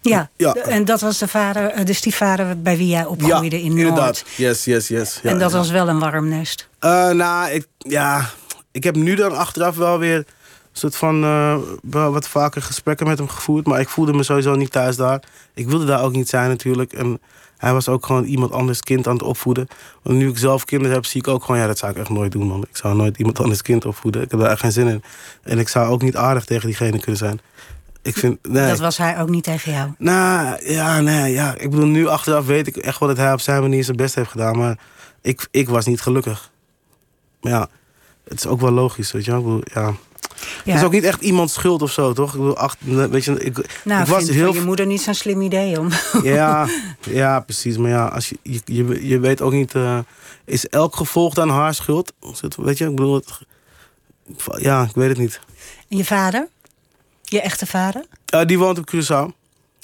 ja. ja. en dat was de vader, de stiefvader bij wie jij opgroeide in Noord. inderdaad. Yes, yes, yes. Ja, en dat was wel een warm nest. Eh, nou, ik, ja, ik heb nu dan achteraf wel weer soort van wel wat vaker gesprekken met hem gevoerd. Maar ik voelde me sowieso niet thuis daar. Ik wilde daar ook niet zijn natuurlijk. En hij was ook gewoon iemand anders kind aan het opvoeden. Want nu ik zelf kinderen heb, zie ik ook gewoon... ja, dat zou ik echt nooit doen, man. Ik zou nooit iemand anders kind opvoeden. Ik heb daar echt geen zin in. En ik zou ook niet aardig tegen diegene kunnen zijn. Ik vind... Nee. Dat was hij ook niet tegen jou. Nou, ja, nee, ja. Ik bedoel, nu achteraf weet ik echt wel dat hij op zijn manier zijn best heeft gedaan. Maar ik, ik was niet gelukkig. Maar ja, het is ook wel logisch, weet je wel. Ja. Ja. Het is ook niet echt iemands schuld of zo, toch? Ik bedoel, ach, weet je, ik, nou, ik was heel... je moeder niet zo'n slim idee om. Ja, ja, precies. Maar ja, als je, je, je, je weet ook niet... eh, is elk gevolg dan haar schuld? Weet je, ik bedoel... Het, ja, ik weet het niet. En je vader? Je echte vader? Eh, die woont op Curaçao.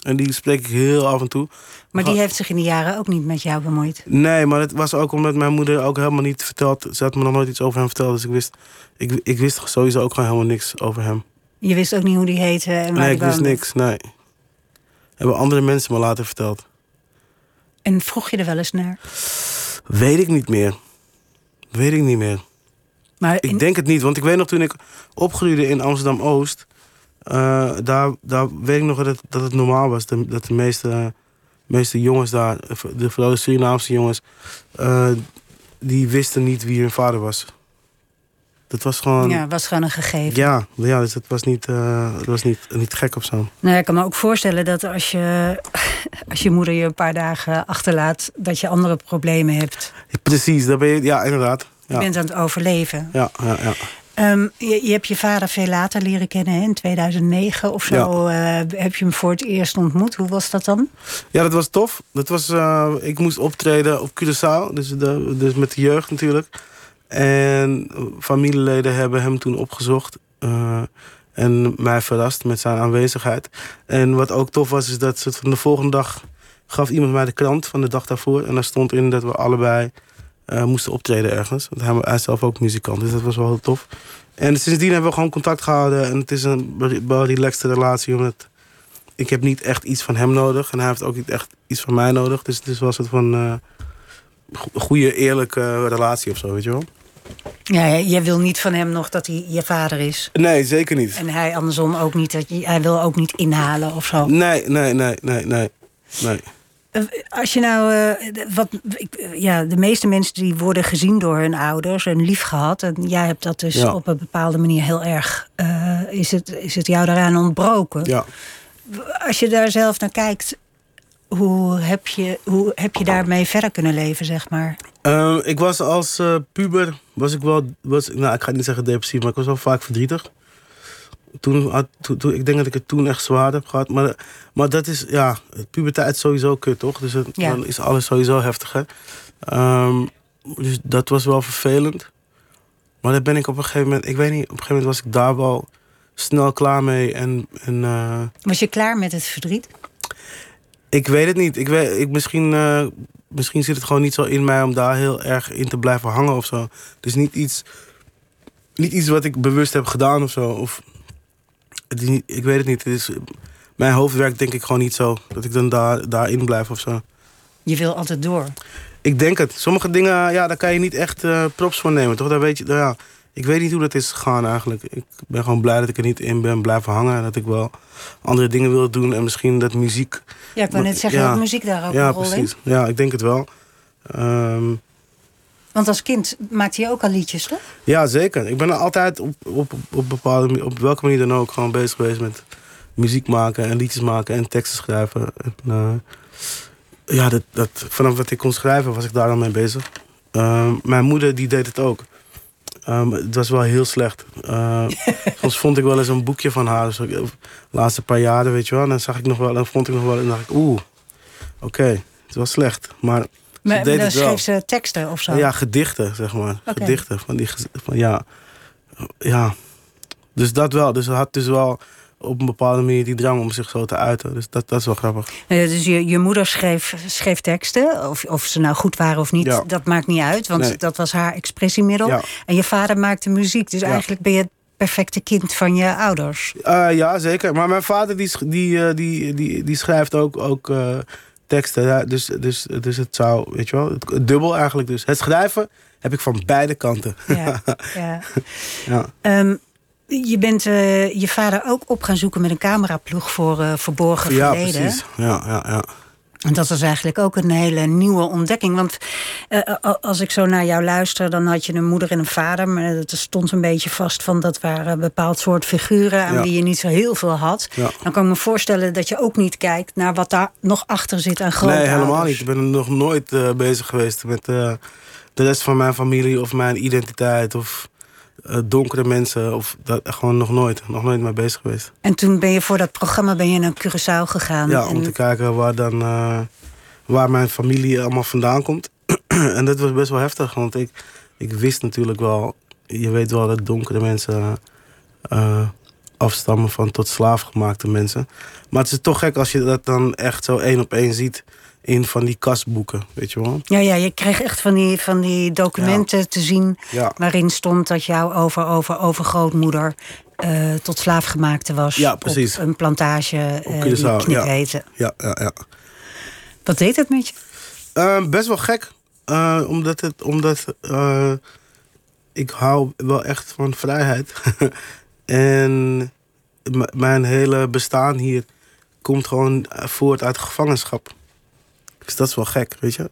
En die spreek ik heel af en toe. Maar die heeft zich in de jaren ook niet met jou bemoeid. Nee, maar het was ook omdat mijn moeder ook helemaal niet verteld. Ze had me nog nooit iets over hem verteld. Dus ik wist, ik, ik wist sowieso ook gewoon helemaal niks over hem. Je wist ook niet hoe die heette en waar nee, ik wist niks. Nee. Hebben andere mensen me later verteld. En vroeg je er wel eens naar? Weet ik niet meer. Weet ik niet meer. Maar Ik denk het niet, want ik weet nog toen ik opgroeide in Amsterdam Eh, daar, daar weet ik nog dat dat het normaal was. de- dat de meeste, meeste jongens daar, de, vooral de Surinaamse jongens, eh, die wisten niet wie hun vader was. Dat was gewoon. ja, was gewoon een gegeven. Ja, ja dus het was niet, eh, het was niet, niet gek of zo. Nou, ik kan me ook voorstellen dat als je, als je moeder je een paar dagen achterlaat, dat je andere problemen hebt. Precies, daar ben je, ja, inderdaad. Je Ja, bent aan het overleven. ja, ja, ja. Ehm, je, je hebt je vader veel later leren kennen, hè? in 2009 of zo. eh, heb je hem voor het eerst ontmoet. Hoe was dat dan? ja, dat was tof. Dat was, eh, ik moest optreden op Curaçao, dus, de, dus met de jeugd natuurlijk. En familieleden hebben hem toen opgezocht. eh, en mij verrast met zijn aanwezigheid. En wat ook tof was, is dat soort van de volgende dag gaf iemand mij de krant van de dag daarvoor. En daar stond in dat we allebei eh, moesten optreden ergens. Want hij, hij is zelf ook muzikant, dus dat was wel heel tof. En sindsdien hebben we gewoon contact gehouden. En het is een wel relaxte relatie, omdat ik heb niet echt iets van hem nodig. En hij heeft ook niet echt iets van mij nodig. Dus het is wel een soort van eh, go- goede, eerlijke relatie of zo, weet je wel. Ja, jij wil niet van hem nog dat hij je vader is. Nee, zeker niet. En hij andersom ook niet. Dat hij wil ook niet inhalen of zo. Nee, nee, nee, nee, nee. nee. Eh, Als je nou, eh, wat, ik, eh, ja, de meeste mensen die worden gezien door hun ouders en lief gehad. En jij hebt dat dus Ja. op een bepaalde manier heel erg. is, het, is het jou daaraan ontbroken? Ja. Als je daar zelf naar kijkt, hoe heb je, hoe heb je daarmee verder kunnen leven, zeg maar? Ik was als puber, was ik wel, was, nou ik ga niet zeggen depressief, maar ik was wel vaak verdrietig. Toen, had, toen, toen- ik denk dat ik het toen echt zwaar heb gehad. Maar, maar dat is, ja, puberteit is sowieso kut, toch? Dus het, Ja. dan is alles sowieso heftiger. Ehm, dus dat was wel vervelend. Maar dan ben ik op een gegeven moment, ik weet niet, op een gegeven moment was ik daar wel snel klaar mee. En, en eh, Was je klaar met het verdriet? ik weet het niet. Ik weet, ik, misschien, eh, misschien zit het gewoon niet zo in mij om daar heel erg in te blijven hangen of zo. Is niet iets, niet iets wat ik bewust heb gedaan of zo. Of, niet, ik weet het niet. Het is, mijn hoofd werkt denk ik gewoon niet zo. Dat ik dan daar, daarin blijf of zo. Je wil altijd door. Ik denk het. Sommige dingen, ja, daar kan je niet echt eh, props voor nemen, toch? Daar weet je, ja, ik weet niet hoe dat is gegaan eigenlijk. Ik ben gewoon blij dat ik er niet in ben blijven hangen. En dat ik wel andere dingen wil doen. En misschien dat muziek Ja, ik wou net zeggen Ja. dat muziek daar ook ja, een rol in. precies. Ja, ik denk het wel. Ehm, Want als kind maakte je ook al liedjes, toch? ja, zeker. Ik ben altijd op, op, op, bepaalde, op welke manier dan ook gewoon bezig geweest met muziek maken en liedjes maken en teksten schrijven. En, eh, ja, dat, dat, vanaf wat ik kon schrijven was ik daar al mee bezig. Ehm, mijn moeder die deed het ook. Ehm, het was wel heel slecht. Eh, soms vond ik wel eens een boekje van haar. Dus ik- de laatste paar jaren, weet je wel. En dan zag ik nog wel, en vond ik nog wel. En dacht ik, oeh, oké, het was slecht. Maar Maar dan schreef ze teksten of zo. Ja, gedichten, zeg maar. Gedichten. Van die, van, ja. ja. Dus dat wel. Dus ze had dus wel op een bepaalde manier die drang om zich zo te uiten. Dus dat, dat is wel grappig. Eh, dus je, je moeder schreef, schreef teksten. Of, of ze nou goed waren of niet, Ja. dat maakt niet uit. Want Nee. dat was haar expressiemiddel. Ja. En je vader maakte muziek. Dus Ja. eigenlijk ben je het perfecte kind van je ouders. Eh, ja, zeker. Maar mijn vader die, die, eh, die, die, die schrijft ook, ook eh, teksten. Dus, dus, dus het zou, weet je wel, het, dubbel eigenlijk. Dus het schrijven heb ik van beide kanten. Ja, ja. Ja. Ehm, je bent eh, je vader ook op gaan zoeken met een cameraploeg voor eh, verborgen Ja, verleden. precies. Ja, ja, ja. En dat was eigenlijk ook een hele nieuwe ontdekking. Want eh, a- als ik zo naar jou luister, dan had je een moeder en een vader. Maar dat stond een beetje vast van dat waren bepaald soort figuren aan Ja. wie je niet zo heel veel had. Ja. Dan kan ik me voorstellen dat je ook niet kijkt naar wat daar nog achter zit aan grootouders. Nee, helemaal niet. Ik ben nog nooit eh, bezig geweest met eh, de rest van mijn familie of mijn identiteit of eh, donkere mensen. Of dat, gewoon nog nooit. Nog nooit mee bezig geweest. En toen ben je voor dat programma ben je naar Curaçao gegaan. Ja, om En- te kijken waar dan eh, waar mijn familie allemaal vandaan komt. en dat was best wel heftig, want ik, ik wist natuurlijk wel, je weet wel dat donkere mensen eh, afstammen van tot slaafgemaakte mensen. Maar het is toch gek als je dat dan echt zo één op één ziet in van die kastboeken, weet je wel? Ja, ja, je kreeg echt van die, van die documenten te zien... Ja. waarin stond dat jouw over, over, overgrootmoeder... eh, tot slaafgemaakte was Ja, precies. op een plantage eh die Curaçao, ja. Ja, ja, ja. Wat deed het met je? Eh, best wel gek. Omdat het, omdat ik hou wel echt van vrijheid. en mijn hele bestaan hier komt gewoon voort uit gevangenschap. Dus dat is wel gek, weet je.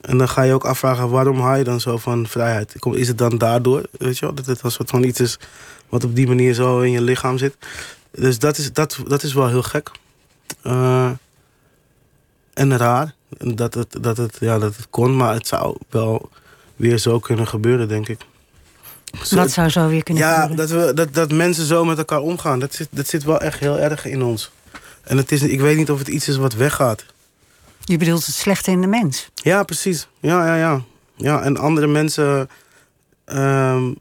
En dan ga je ook afvragen, waarom hou je dan zo van vrijheid? Is het dan daardoor, weet je wel? Dat het een soort van iets is wat op die manier zo in je lichaam zit. Dus dat is, dat, dat is wel heel gek. Eh, en raar dat het, dat, het, ja, dat het kon, maar het zou wel weer zo kunnen gebeuren, denk ik. Zo- Wat zou zo weer kunnen ja, gebeuren? dat, we, dat, dat mensen zo met elkaar omgaan, dat zit, dat zit wel echt heel erg in ons. En het is, ik weet niet of het iets is wat weggaat. Je bedoelt het slechte in de mens. Ja, precies. Ja, ja, ja. ja en andere mensen. ehm,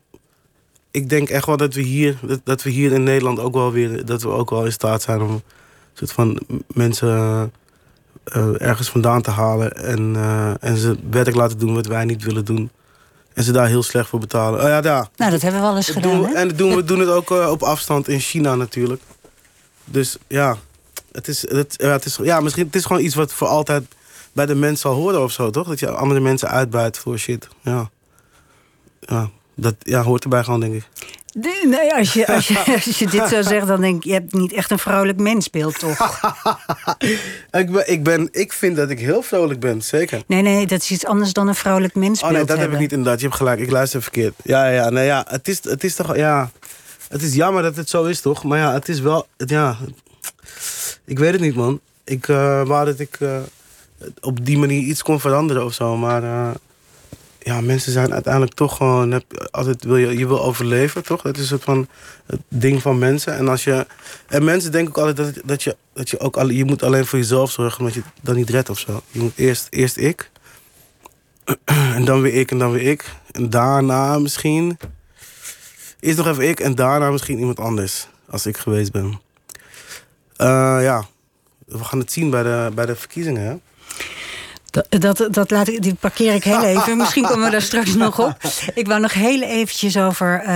ik denk echt wel dat we hier, dat, dat we hier in Nederland ook wel weer, dat we ook wel in staat zijn om een soort van mensen eh, ergens vandaan te halen en, eh, en ze werk laten doen wat wij niet willen doen. En ze daar heel slecht voor betalen. Oh ja, daar. Nou, dat hebben we wel eens Dat gedaan, doen we, hè? en dat doen we doen het ook eh, op afstand in China natuurlijk. Dus ja, het is, het, ja, het is, ja, misschien het is gewoon iets wat voor altijd bij de mens zal horen of zo, toch? Dat je andere mensen uitbuit voor shit. Ja. Ja, Dat ja, hoort erbij gewoon, denk ik. De- nee, als, je, als, je, als je dit zou zeggen, dan denk ik... je hebt niet echt een vrouwelijk mensbeeld, toch? Ik, ben, ik, ben, ik vind dat ik heel vrolijk ben, zeker. Nee, nee, dat is iets anders dan een vrouwelijk Oh mensbeeld nee, dat heb ik niet inderdaad. Je hebt gelijk, ik luister verkeerd. Ja, ja, nee, ja. Het is, het is toch, ja... Het is jammer dat het zo is, toch? Maar ja, het is wel, het- ja... Ik weet het niet, man. Ik eh wou dat ik eh, op die manier iets kon veranderen of zo. Maar eh, ja, mensen zijn uiteindelijk toch gewoon... Heb, altijd wil je, je wil overleven, toch? Dat is een van het ding van mensen. En als je... En mensen denken ook altijd dat, dat je, dat je ook... Alle, je moet alleen voor jezelf zorgen, omdat je dan niet redt of zo. Je moet eerst, eerst ik... En dan weer ik en dan weer ik. En daarna misschien. Eerst nog even ik en daarna misschien iemand anders. Als ik geweest ben. Eh, ja. We gaan het zien bij de, bij de verkiezingen? Dat, dat, dat laat ik, die parkeer ik heel even. Misschien komen we daar straks nog op. Ik wou nog heel eventjes over... eh,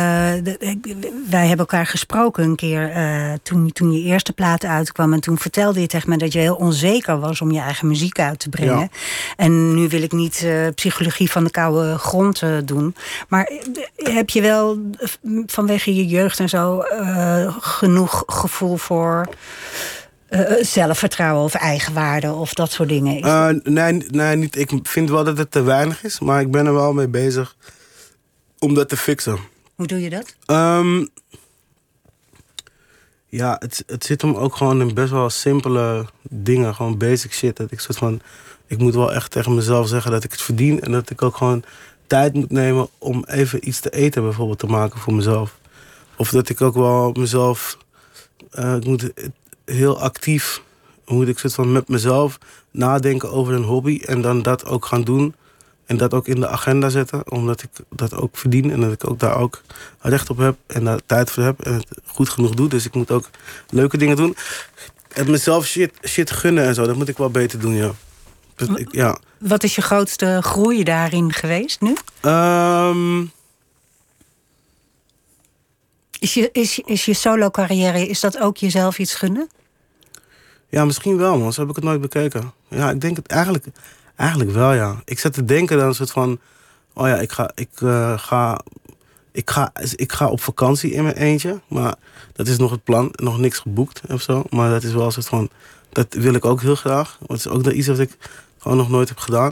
de- wij hebben elkaar gesproken een keer eh, toen, toen je eerste plaat uitkwam. En toen vertelde je tegen me dat je heel onzeker was om je eigen muziek uit te brengen. Ja. En nu wil ik niet eh, psychologie van de koude grond doen. Maar heb je wel vanwege je jeugd en zo genoeg gevoel voor... eh, zelfvertrouwen of eigenwaarde of dat soort dingen. Eh, nee, nee niet, ik vind wel dat het te weinig is. Maar ik ben er wel mee bezig om dat te fixen. Hoe doe je dat? Ehm, ja, het, het zit hem ook gewoon in best wel simpele dingen. Gewoon basic shit. Dat ik soort van... Ik moet wel echt tegen mezelf zeggen dat ik het verdien. En dat ik ook gewoon tijd moet nemen om even iets te eten bijvoorbeeld te maken voor mezelf. Of dat ik ook wel mezelf... eh, ik moet heel actief... Moet ik van met mezelf nadenken over een hobby. En dan dat ook gaan doen. En dat ook in de agenda zetten, omdat ik dat ook verdien en dat ik ook daar ook recht op heb en daar tijd voor heb en het goed genoeg doe. Dus ik moet ook leuke dingen doen. En mezelf shit, shit gunnen en zo, dat moet ik wel beter doen, ja. Dus ik, ja. Wat is je grootste groei daarin geweest nu? Ehm, Is je, is, is je solo-carrière, is dat ook jezelf iets gunnen? ja, misschien wel, man. Zo heb ik het nooit bekeken. Ja, ik denk het eigenlijk, eigenlijk wel, ja. Ik zat te denken dan een soort van... Oh ja, ik ga, ik, eh, ga, ik, ga, ik ga op vakantie in mijn eentje. Maar dat is nog het plan. Nog niks geboekt of zo. Maar dat is wel een soort van... Dat wil ik ook heel graag. Dat is ook iets wat ik gewoon nog nooit heb gedaan.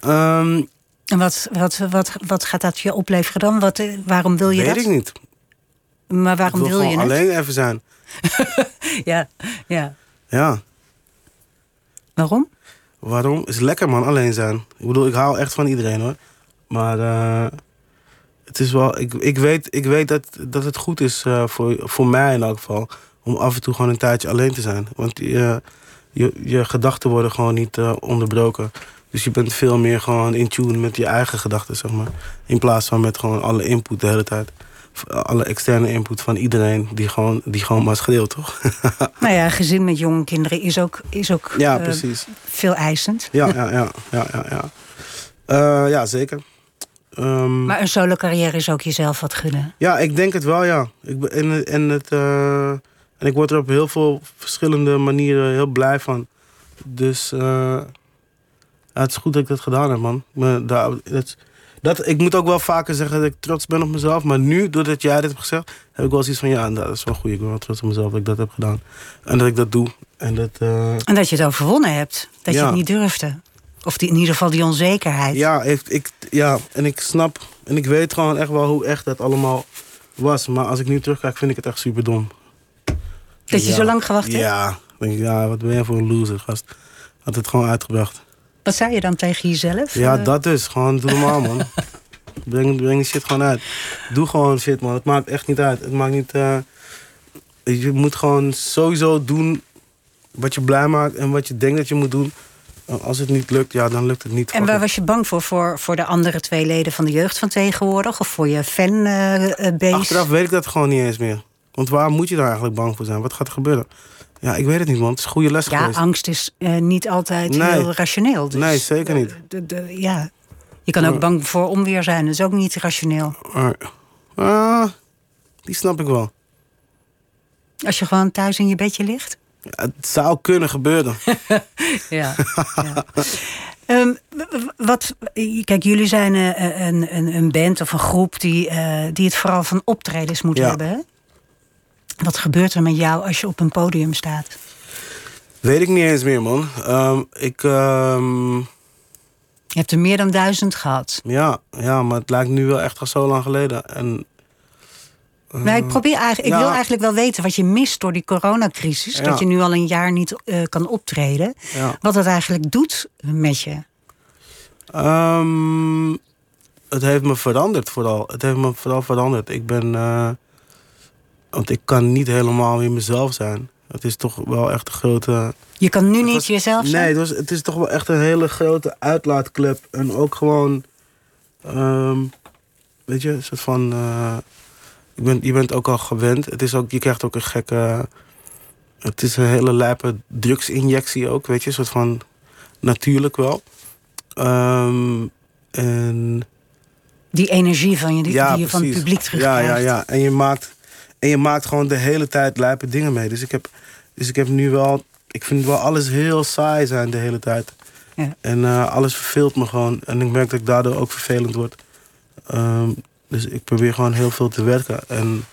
Ehm, En wat, wat, wat, wat gaat dat je opleveren dan? Wat, eh, waarom wil je weet dat? ik niet. Maar Ik waarom wil je het? alleen even zijn. Ja, ja. Ja. Waarom? Waarom? Is lekker man, alleen zijn. Ik bedoel, ik hou echt van iedereen hoor. Maar eh, het is wel, ik, ik weet, ik weet dat, dat het goed is eh, voor, voor mij in elk geval. Om af en toe gewoon een tijdje alleen te zijn. Want je, je, je gedachten worden gewoon niet eh, onderbroken. Dus je bent veel meer gewoon in tune met je eigen gedachten, zeg maar. In plaats van met gewoon alle input de hele tijd. Alle externe input van iedereen die gewoon, die gewoon maar schreeuwt, toch? Nou ja, gezin met jonge kinderen is ook, is ook ja, eh, veel eisend. Ja, ja, ja, ja, ja. Ja, Eh, ja zeker. Ehm, Maar een solo-carrière is ook jezelf wat gunnen. Ja, ik denk het wel, ja. Ik en, en, het, eh, en ik word er op heel veel verschillende manieren heel blij van. Dus het is goed dat ik dat gedaan heb, man. Maar daar, dat, dat, ik moet ook wel vaker zeggen dat ik trots ben op mezelf. Maar nu, doordat jij dit hebt gezegd, heb ik wel zoiets van... ja, nou, dat is wel goed. Ik ben wel trots op mezelf dat ik dat heb gedaan. En dat ik dat doe. En dat... eh, En dat je het overwonnen hebt. Dat je het niet durfde. Of die, in ieder geval die onzekerheid. Ja, ik, ik, ja, en ik snap en ik weet gewoon echt wel hoe echt dat allemaal was. Maar als ik nu terugkijk, vind ik het echt super dom. Dat je Ja. zo lang gewacht hebt? Ja, denk ik, ja, wat ben je voor een loser, gast. Had het gewoon uitgebracht. Wat zei je dan tegen jezelf? Ja, Eh, dat dus. Gewoon doe normaal, man. breng, breng die shit gewoon uit. Doe gewoon shit, man. Het maakt echt niet uit. Het maakt niet... eh, je moet gewoon sowieso doen wat je blij maakt en wat je denkt dat je moet doen. Als het niet lukt, ja, dan lukt het niet. En waar was je bang voor? Voor, voor de andere twee leden van de jeugd van tegenwoordig? Of voor je fanbase? Achteraf weet ik dat gewoon niet eens meer. Want waar moet je daar eigenlijk bang voor zijn? Wat gaat er gebeuren? Ja, ik weet het niet, man. Het is een goede les ja, geweest. angst is eh, niet altijd Nee. heel rationeel. Dus, Nee, zeker niet. de- de- ja. Je kan ook bang voor onweer zijn. Dat is ook niet rationeel. Ah, die snap ik wel. Als je gewoon thuis in je bedje ligt. Ja, het zou kunnen gebeuren. Ja. ja. Ehm, wat, kijk, jullie zijn eh, een, een, een band of een groep die, eh, die het vooral van optredens moet Ja. hebben. Hè? Wat gebeurt er met jou als je op een podium staat? Weet ik niet eens meer, man. Ehm, ik, ehm, Je hebt er meer dan duizend gehad. ja, ja, maar het lijkt nu wel echt al zo lang geleden. En, Maar ik, probeer eigenlijk, ik ja. wil eigenlijk wel weten wat je mist door die coronacrisis. Ja. Dat je nu al een jaar niet eh, kan optreden. ja. Wat het eigenlijk doet met je. Ehm, het heeft me veranderd vooral. Het heeft me vooral veranderd. Ik ben... eh, want ik kan niet helemaal weer mezelf zijn. Het is toch wel echt een grote... Je kan nu niet was- jezelf zijn. Nee, het, was, het is toch wel echt een hele grote uitlaatklep. En ook gewoon... ehm, weet je, een soort van... eh, je bent ook al gewend. Het is ook, je krijgt ook een gekke... Het is een hele lijpe drugsinjectie ook, weet je. Een soort van... Natuurlijk wel. Ehm, en Die energie van je, die, die je van het publiek terugkrijgt. Ja, ja, ja. En je maakt, en je maakt gewoon de hele tijd lijpe dingen mee. Dus ik heb, dus ik heb nu wel... Ik vind wel alles heel saai zijn de hele tijd. Ja. En eh, alles verveelt me gewoon. En ik merk dat ik daardoor ook vervelend word. Ehm, dus ik probeer gewoon heel veel te werken. En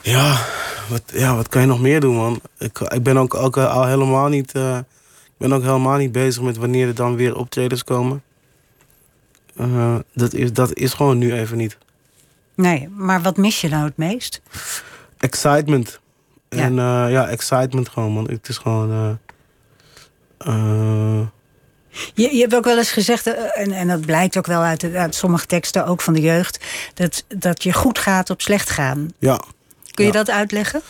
ja, wat, ja, wat kan je nog meer doen, man? Ik, ik ben ook, ook eh, al helemaal niet... eh, ik ben ook helemaal niet bezig met wanneer er dan weer optredens komen. Dat, is, dat is gewoon nu even niet. Nee, maar wat mis je nou het meest? Excitement. Ja. En eh, ja, excitement gewoon, man. Het is gewoon... eh, eh, Je, je hebt ook wel eens gezegd, en, en dat blijkt ook wel uit, sommige teksten, ook van de jeugd, dat, dat je goed gaat op slecht gaan. ja, Kun je Ja. dat uitleggen?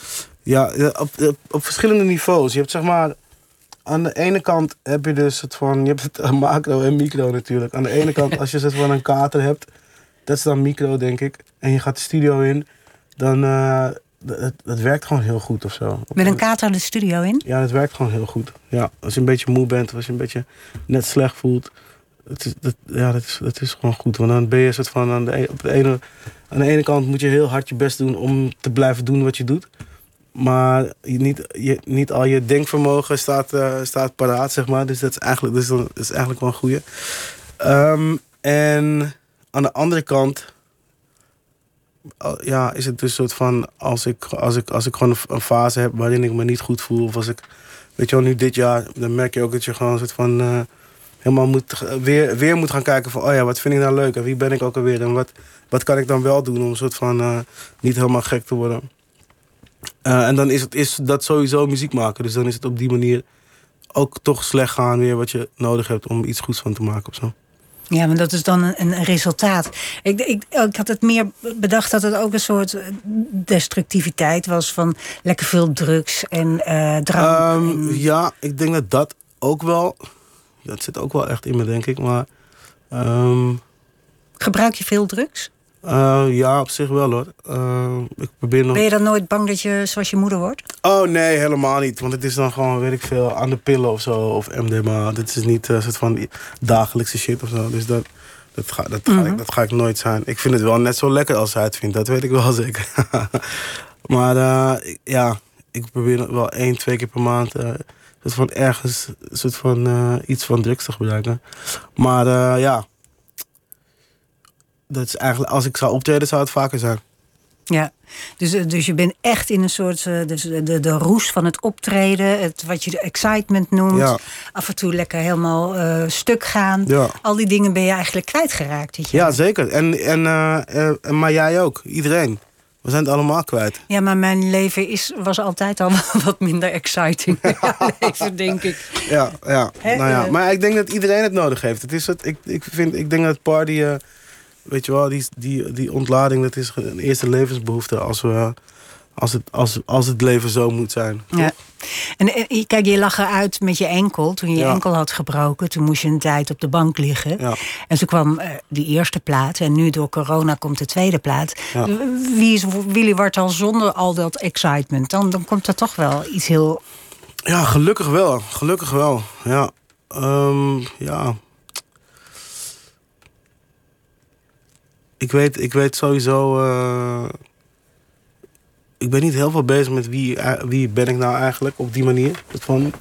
Ja, op, op, op verschillende niveaus. Je hebt zeg maar... Aan de ene kant heb je dus het van... Je hebt het macro en micro natuurlijk. Aan de ene kant, als je het van een kater hebt... Dat is dan micro, denk ik. En je gaat de studio in... Dan... eh dat, werkt gewoon heel goed of zo. Met een kater de studio in? Ja, dat werkt gewoon heel goed. Ja, als je een beetje moe bent, of als je een beetje net slecht voelt. Het is, dat, ja, dat is, dat is gewoon goed. Want dan ben je een soort van aan de, e- op de ene, aan de ene kant moet je heel hard je best doen om te blijven doen wat je doet. Maar je, niet, je, niet al je denkvermogen staat, eh, staat paraat, zeg maar. Dus dat is eigenlijk, dus dat is eigenlijk wel een goeie. Ehm, en aan de andere kant ja, is het dus een soort van als ik, als ik, als ik gewoon een, een fase heb waarin ik me niet goed voel. Of als ik, weet je wel, nu dit jaar, dan merk je ook dat je gewoon een soort van eh, helemaal moet, weer, weer moet gaan kijken van, oh ja, wat vind ik nou leuk en wie ben ik ook alweer en wat, wat kan ik dan wel doen om een soort van eh, niet helemaal gek te worden. Eh, en dan is, het, is dat sowieso muziek maken. Dus dan is het op die manier ook toch slecht gaan weer wat je nodig hebt om iets goeds van te maken of zo. Ja, maar dat is dan een, een resultaat. Ik, ik, ik had het meer bedacht dat het ook een soort eh, destructiviteit was van lekker veel drugs en eh drank. Ehm, en- ja, ik denk dat dat ook wel. Dat zit ook wel echt in me, denk ik. Maar. ehm, Gebruik je veel drugs? Eh, ja, op zich wel hoor. Eh, ik probeer nog. Ben je dan nooit bang dat je zoals je moeder wordt? Oh nee, helemaal niet. Want het is dan gewoon, weet ik veel, aan de pillen of zo. Of MDMA. Dit is niet een soort van dagelijkse shit of zo. Dus dat, dat, ga, dat, ga ik, dat ga ik nooit zijn. Ik vind het wel net zo lekker als hij het vindt. Dat weet ik wel zeker. maar eh, ik- ja, ik probeer wel één, twee keer per maand... eh, soort van ergens een soort van, eh, iets van drugs te gebruiken. Maar eh, ja... Dat is eigenlijk, als ik zou optreden, zou het vaker zijn. Ja, dus, eh, dus je bent echt in een soort eh, dus de, de, de roes van het optreden, het, wat je de excitement noemt. Ja. Af en toe lekker helemaal eh, stuk gaan. Ja. Al die dingen ben je eigenlijk kwijtgeraakt dit jaar. Ja, zeker. En, en, eh, eh, maar jij ook. Iedereen. We zijn het allemaal kwijt. Ja, maar mijn leven is, was altijd al wat minder exciting. leven, denk ik. Ja, ja. Nou ja. eh. Maar ik denk dat iedereen het nodig heeft. Het is het, ik, ik, vind, ik denk dat party, eh, weet je wel, die, die, die ontlading, dat is een eerste levensbehoefte als, we, als, het, als, als het leven zo moet zijn. Ja. En eh, kijk, je lag eruit met je enkel. Toen je Ja. enkel had gebroken, toen moest je een tijd op de bank liggen. Ja. En toen kwam eh, die eerste plaat. En nu door corona komt de tweede plaat. Ja. Wie is Willy Wartal zonder al dat excitement? Dan, dan komt er toch wel iets heel... Ja, gelukkig wel. Gelukkig wel. Ja. Ehm, ja. Ik weet, ik weet sowieso. eh, ik ben niet heel veel bezig met wie, eh, wie ben ik nou eigenlijk op die manier. Het van,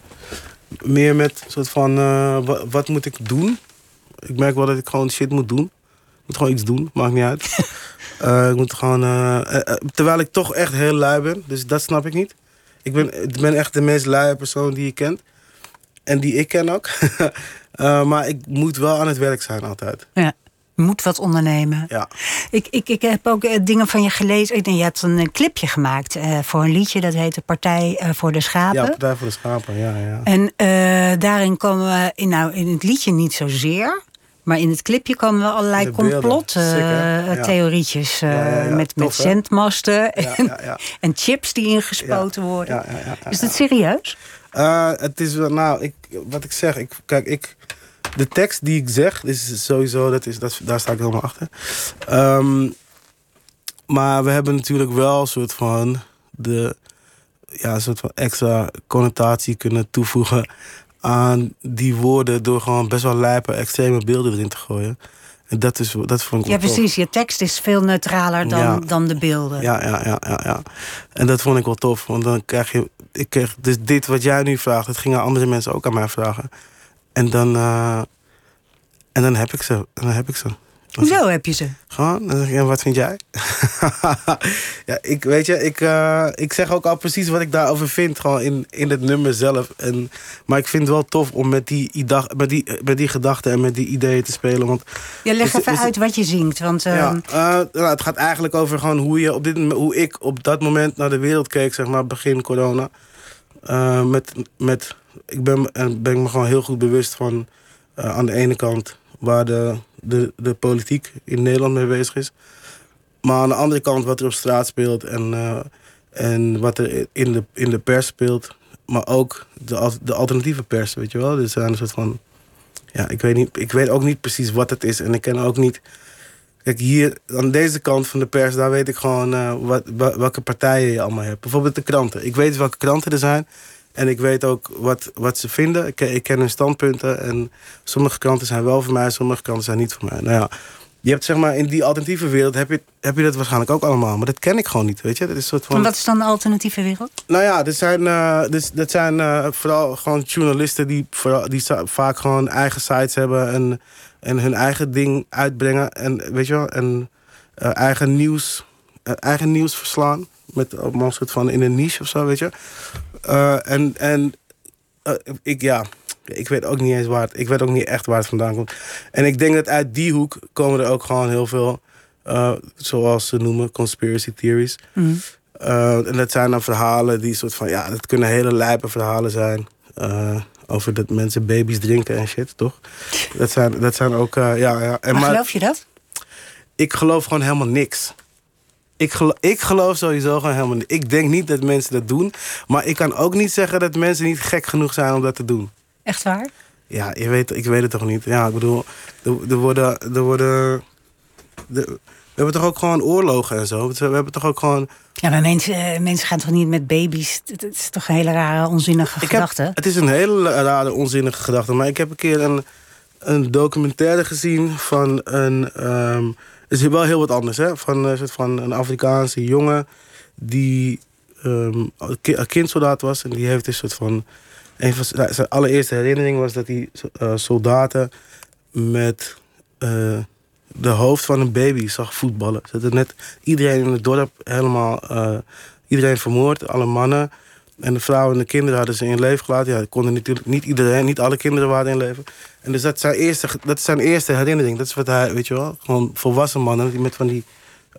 meer met soort van, eh, wa- wat, moet ik doen? Ik merk wel dat ik gewoon shit moet doen. Ik moet gewoon iets doen, maakt niet uit. Ik moet gewoon, terwijl ik toch echt heel lui ben, dus dat snap ik niet. Ik ben, ik ben echt de meest luie persoon die je kent. En die ik ken ook. Maar ik moet wel aan het werk zijn altijd. Ja. Moet wat ondernemen. Ja. Ik, ik, ik heb ook eh, dingen van je gelezen. Ik denk, je had een eh, clipje gemaakt eh, voor een liedje. Dat heette Partij voor de Schapen. Ja, Partij voor de Schapen, ja, ja. En daarin komen we, in, nou, in het liedje niet zozeer. Maar in het clipje komen we allerlei De beelden. complot Sick, hè? eh, Ja. met, met Tof, zendmasten en, chips die ingespoten worden. Is dat serieus? Het is wel, nou, ik, wat ik zeg, ik, kijk, ik, de tekst die ik zeg, is sowieso, dat is, dat, daar sta ik helemaal achter. Ehm, maar we hebben natuurlijk wel een soort van, de, ja, een soort van extra connotatie kunnen toevoegen aan die woorden door gewoon best wel lijpe, extreme beelden erin te gooien. En dat, is, dat vond ik Ja, tof. precies. Je tekst is veel neutraler dan, Ja. dan de beelden. Ja, ja, ja, ja, ja. En dat vond ik wel tof. Want dan krijg je... Ik kreeg dus dit wat jij nu vraagt, dat gingen andere mensen ook aan mij vragen. En dan... eh, en dan heb ik ze. En dan heb ik ze. Hoezo heb je ze? Gewoon, dan zeg ik, en wat vind jij? ja, ik weet je, ik, eh, ik zeg ook al precies wat ik daarover vind, gewoon in, in het nummer zelf. En, maar ik vind het wel tof om met die, met die, met die gedachten en met die ideeën te spelen. Want Ja, leg Is even is uit wat je zingt. Want ehm, ja, eh, nou, het gaat eigenlijk over gewoon hoe, je op dit, hoe ik op dat moment naar de wereld keek, zeg maar, begin corona. Met, met, ik ben, en ben ik me gewoon heel goed bewust van eh, aan de ene kant waar de, de, de politiek in Nederland mee bezig is. Maar aan de andere kant wat er op straat speelt en, eh, en wat er in de, in de pers speelt. Maar ook de, de alternatieve pers, weet je wel. Dus zijn een soort van. Ja, ik weet, niet, ik weet ook niet precies wat het is. En ik ken ook niet. Kijk, hier aan deze kant van de pers, daar weet ik gewoon eh, wat, wa- welke partijen je allemaal hebt. Bijvoorbeeld de kranten. Ik weet welke kranten er zijn. En ik weet ook wat, wat ze vinden. Ik, ik ken hun standpunten. En sommige kranten zijn wel voor mij, sommige kranten zijn niet voor mij. Nou ja, je hebt zeg maar in die alternatieve wereld heb je, heb je dat waarschijnlijk ook allemaal. Maar dat ken ik gewoon niet, weet je. Dat is een soort van... en wat is dan de alternatieve wereld? Nou ja, dit zijn, eh, dus, dat zijn eh, vooral gewoon journalisten die, vooral, die vaak gewoon eigen sites hebben en, en hun eigen ding uitbrengen. En weet je wel, en eh, eigen nieuws, eigen nieuws verslaan. Met allemaal een soort van in een niche of zo, weet je. Eh, en en eh, ik, ja, ik weet ook niet eens waar het, ik weet ook niet echt waar het vandaan komt. En ik denk dat uit die hoek komen er ook gewoon heel veel, eh, zoals ze noemen, conspiracy theories. Uh, en dat zijn dan verhalen die soort van, ja, dat kunnen hele lijpe verhalen zijn. Over dat mensen baby's drinken en shit, toch? Dat zijn, dat zijn ook, ja, ja. En maar, geloof je dat? Ik geloof gewoon helemaal niks. Ik geloof, ik geloof sowieso gewoon helemaal niks. Ik denk niet dat mensen dat doen. Maar ik kan ook niet zeggen dat mensen niet gek genoeg zijn om dat te doen. Echt waar? Ja, je weet, ik weet het toch niet. Ja, ik bedoel, er, er worden... Er worden er, we hebben toch ook gewoon oorlogen en zo. We hebben toch ook gewoon... Ja, maar mensen, mensen gaan toch niet met baby's? Het is toch een hele rare, onzinnige ik gedachte? Heb, het is een hele rare, onzinnige gedachte. Maar ik heb een keer een, een documentaire gezien van een... Um, het is wel heel wat anders, hè? Van, een soort van een Afrikaanse jongen die um, een kindsoldaat was. En die heeft een soort van... Van zijn allereerste herinnering was dat hij uh, soldaten met... Uh, de hoofd van een baby zag voetballen. Ze hadden net iedereen in het dorp helemaal... Iedereen vermoord, alle mannen. En de vrouwen en de kinderen hadden ze in leven gelaten. Ja, konden natuurlijk niet iedereen, niet alle kinderen waren in leven. En dus dat is zijn eerste, dat zijn eerste herinnering. Dat is wat hij, weet je wel, gewoon volwassen mannen die met van die,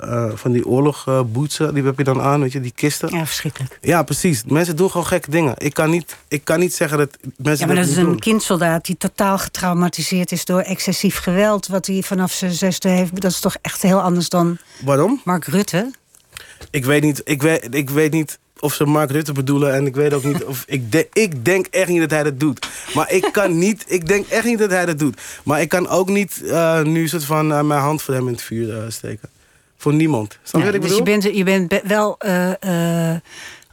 uh, van die oorlogboetsen, uh, die heb je dan aan, weet je, die kisten. Ja, verschrikkelijk. Ja, precies. Mensen doen gewoon gekke dingen. Ik kan niet, ik kan niet zeggen dat mensen. Ja, maar dat, dat is een doen. kindsoldaat die totaal getraumatiseerd is door excessief geweld. wat hij vanaf zijn zesde heeft. Dat is toch echt heel anders dan. Waarom? Mark Rutte. Ik weet niet, ik weet, ik weet niet of ze Mark Rutte bedoelen. En ik weet ook niet of. Ik, de, ik denk echt niet dat hij dat doet. Maar ik kan niet. Ik denk echt niet dat hij dat doet. Maar ik kan ook niet uh, nu soort van uh, mijn hand voor hem in het vuur uh, steken. Voor niemand. Snap je ja, wat ik dus bedoel? je bent, je bent wel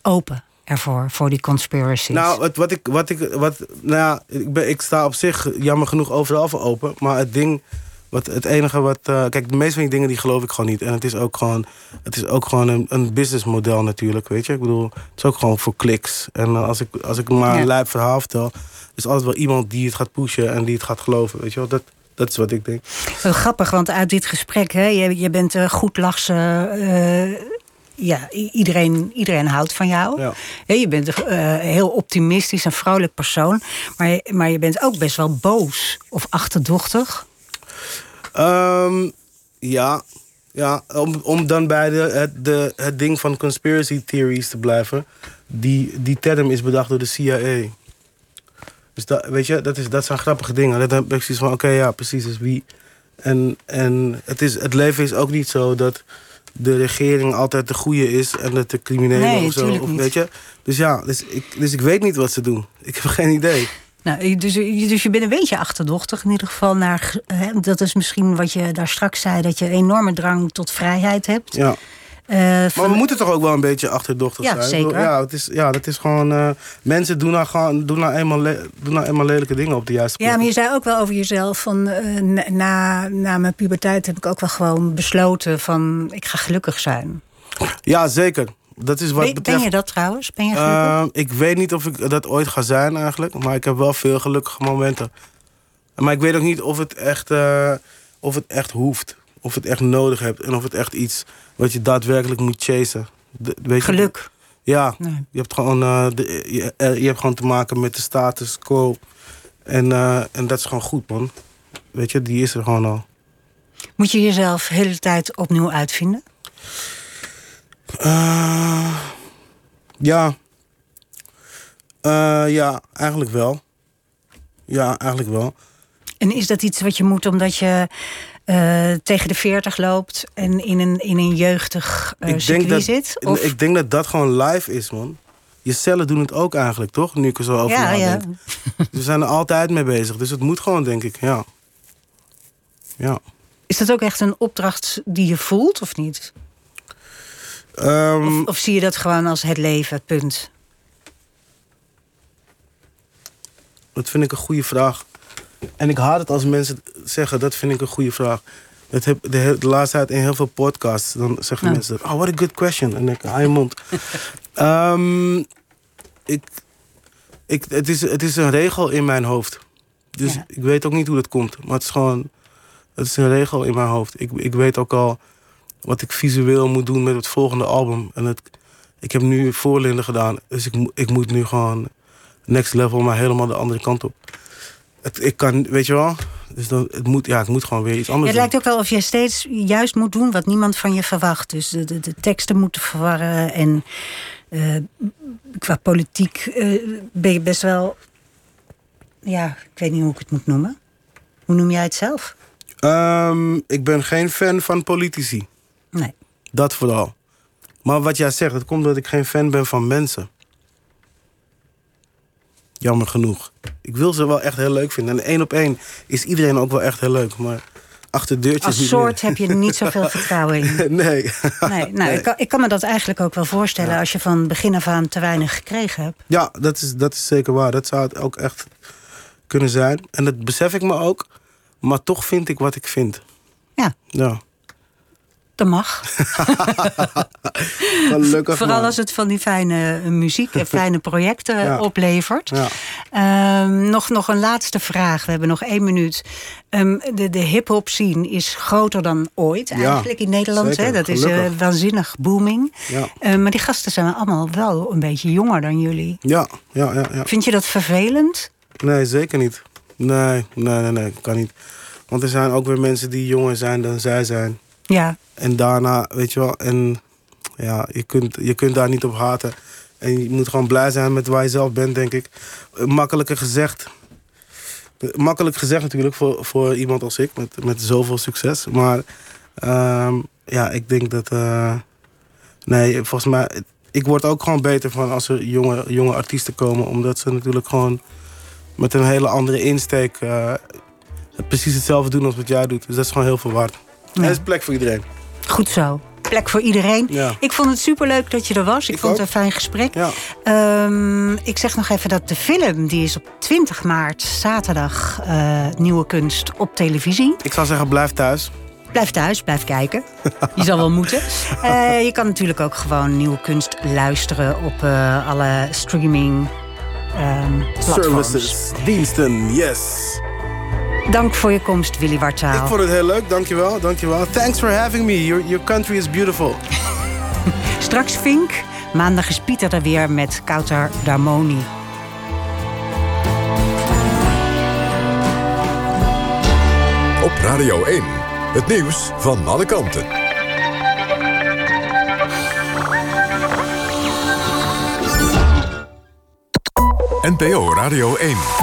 open ervoor, voor die conspiracies. Nou, het, wat ik. Wat ik wat, nou ja, ik, ben, ik sta op zich jammer genoeg overal voor open. Maar het ding Wat, het enige wat. eh, kijk, de meeste van die dingen die geloof ik gewoon niet. En het is ook gewoon, het is ook gewoon een, een businessmodel natuurlijk. Weet je, ik bedoel, het is ook gewoon voor kliks. En eh, als, ik, als ik maar Ja. een lijp verhaal vertel, is altijd wel iemand die het gaat pushen en die het gaat geloven. Weet je wel, dat, dat is wat ik denk. Wel grappig, want uit dit gesprek, hè, je, je bent eh, goed lachse. ja, iedereen, iedereen houdt van jou. Ja. Je bent een heel optimistisch en vrolijk persoon. Maar maar je bent ook best wel boos of achterdochtig. Ehm, ja, ja om, om dan bij de, het, de, het ding van conspiracy theories te blijven. Die, die term is bedacht door de CIA. Dus dat, weet je, dat, is, dat zijn grappige dingen. Dat heb ik zoiets van, oké, ja, precies, dus wie... En, en het, is, het leven is ook niet zo dat de regering altijd de goede is... en dat de criminelen Nee, of zo, of, weet je. Dus ja, dus ik, dus ik weet niet wat ze doen. Ik heb geen idee. Nou, dus, dus je bent een beetje achterdochtig in ieder geval. Naar, hè, dat is misschien wat je daar straks zei, dat je een enorme drang tot vrijheid hebt. Ja. Eh, Maar we moeten toch ook wel een beetje achterdochtig Ja, zijn? Ik zeker. bedoel, Ja, het is, ja, dat is gewoon... eh, mensen doen nou, gewoon, doen, nou eenmaal doen nou eenmaal lelijke dingen op de juiste Ja, plek. maar je zei ook wel over jezelf van eh, na- na, na mijn puberteit heb ik ook wel gewoon besloten van ik ga gelukkig zijn. Ja, zeker. Dat is wat Ben, betreft... ben je dat trouwens? Ben je gelukkig? Ehm, ik weet niet of ik dat ooit ga zijn eigenlijk. Maar ik heb wel veel gelukkige momenten. Maar ik weet ook niet of het echt, eh, of het echt hoeft. Of het echt nodig hebt. En of het echt iets wat je daadwerkelijk moet chasen. De- weet je? Geluk. Ja, Nee. je hebt gewoon, eh, de, je, eh, je hebt gewoon te maken met de status quo. En, en dat is gewoon goed, man. Weet je, die is er gewoon al. Moet je jezelf de hele tijd opnieuw uitvinden? Eh, ja. Eh, ja, eigenlijk wel. Ja, eigenlijk wel. En is dat iets wat je moet omdat je eh, tegen de 40 loopt en in een, in een jeugdig eh circuit dat, zit? Of, ik denk dat dat gewoon live is, man. Je cellen doen het ook eigenlijk, toch? Nu ik er zo over ja, ja. Ze zijn er altijd mee bezig. Dus het moet gewoon, denk ik, ja. Ja. Is dat ook echt een opdracht die je voelt of niet? Ehm, Of, of zie je dat gewoon als het leven, punt? Dat vind ik een goede vraag. En ik haat het als mensen zeggen, dat vind ik een goede vraag. Dat heb de, laatste tijd in heel veel podcasts. Dan zeggen Nou. mensen, oh, what a good question. En ik, je mond. Ehm, ik, ik, het, is, het is een regel in mijn hoofd. Dus Ja. ik weet ook niet hoe dat komt. Maar het is gewoon, het is een regel in mijn hoofd. Ik, ik weet ook al wat ik visueel moet doen met het volgende album. En het, ik heb nu voorlinden gedaan. Dus ik, ik moet nu gewoon next level, maar helemaal de andere kant op. Het, ik kan, weet je wel? Dus dan, het moet, ja, ik moet gewoon weer iets anders het lijkt ook wel of je steeds juist moet doen wat niemand van je verwacht. Dus de, de, de teksten moeten verwarren. En eh, qua politiek eh, ben je best wel. Ja, ik weet niet hoe ik het moet noemen. Hoe noem jij het zelf? Ehm, ik ben geen fan van politici. Nee. Dat vooral. Maar wat jij zegt, het komt omdat ik geen fan ben van mensen. Jammer genoeg. Ik wil ze wel echt heel leuk vinden. En één op één is iedereen ook wel echt heel leuk. Maar achter deurtjes Als niet soort heb je niet zoveel vertrouwen in. nee. Nee, nou, Ik, kan, ik kan me dat eigenlijk ook wel voorstellen als je van begin af aan te weinig gekregen hebt. Ja, dat is, dat is zeker waar. Dat zou het ook echt kunnen zijn. En dat besef ik me ook. Maar toch vind ik wat ik vind. Ja. Ja. Dat mag. Gelukkig Vooral maar. als het van die fijne eh, muziek en fijne projecten Ja. oplevert. Ja. Ehm, nog, nog een laatste vraag. We hebben nog één minuut. Ehm, de de hip-hop scene is groter dan ooit Ja, eigenlijk in Nederland. Hè? Dat is eh, waanzinnig booming. Ja. Ehm, maar die gasten zijn allemaal wel een beetje jonger dan jullie. Ja, ja, ja, ja. Vind je dat vervelend? Nee, zeker niet. Nee, nee, nee, nee, kan niet. Want er zijn ook weer mensen die jonger zijn dan zij zijn. Ja. En daarna, weet je wel, en ja, je kunt, je kunt daar niet op haten. En je moet gewoon blij zijn met waar je zelf bent, denk ik. Makkelijker gezegd. Makkelijk gezegd natuurlijk voor, voor iemand als ik, met, met zoveel succes. Maar ehm, ja, ik denk dat... eh, nee, volgens mij... Ik word ook gewoon beter van als er jonge, jonge artiesten komen. Omdat ze natuurlijk gewoon met een hele andere insteek... eh, precies hetzelfde doen als wat jij doet. Dus dat is gewoon heel veel waard. En er is plek voor iedereen. Goed zo. plek voor iedereen. Ja. Ik vond het superleuk dat je er was. Ik, Ik vond het een fijn gesprek. Ja. Ehm, ik zeg nog even dat de film, die is op 20 maart, zaterdag, eh, Nieuwe Kunst op televisie. Ik zou zeggen, blijf thuis. Blijf thuis, blijf kijken. Je zal wel moeten. Eh, je kan natuurlijk ook gewoon nieuwe kunst luisteren op eh, alle streaming platforms. Services, diensten, yes. Dank voor je komst, Willy Ik Wartaal. vond het heel leuk, dankjewel, dankjewel. Thanks for having me. Your, your country is beautiful. Straks Fink. Maandag is Pieter er weer met Kouter Darmoni. Op Radio 1. Het nieuws van alle kanten. NPO Radio 1.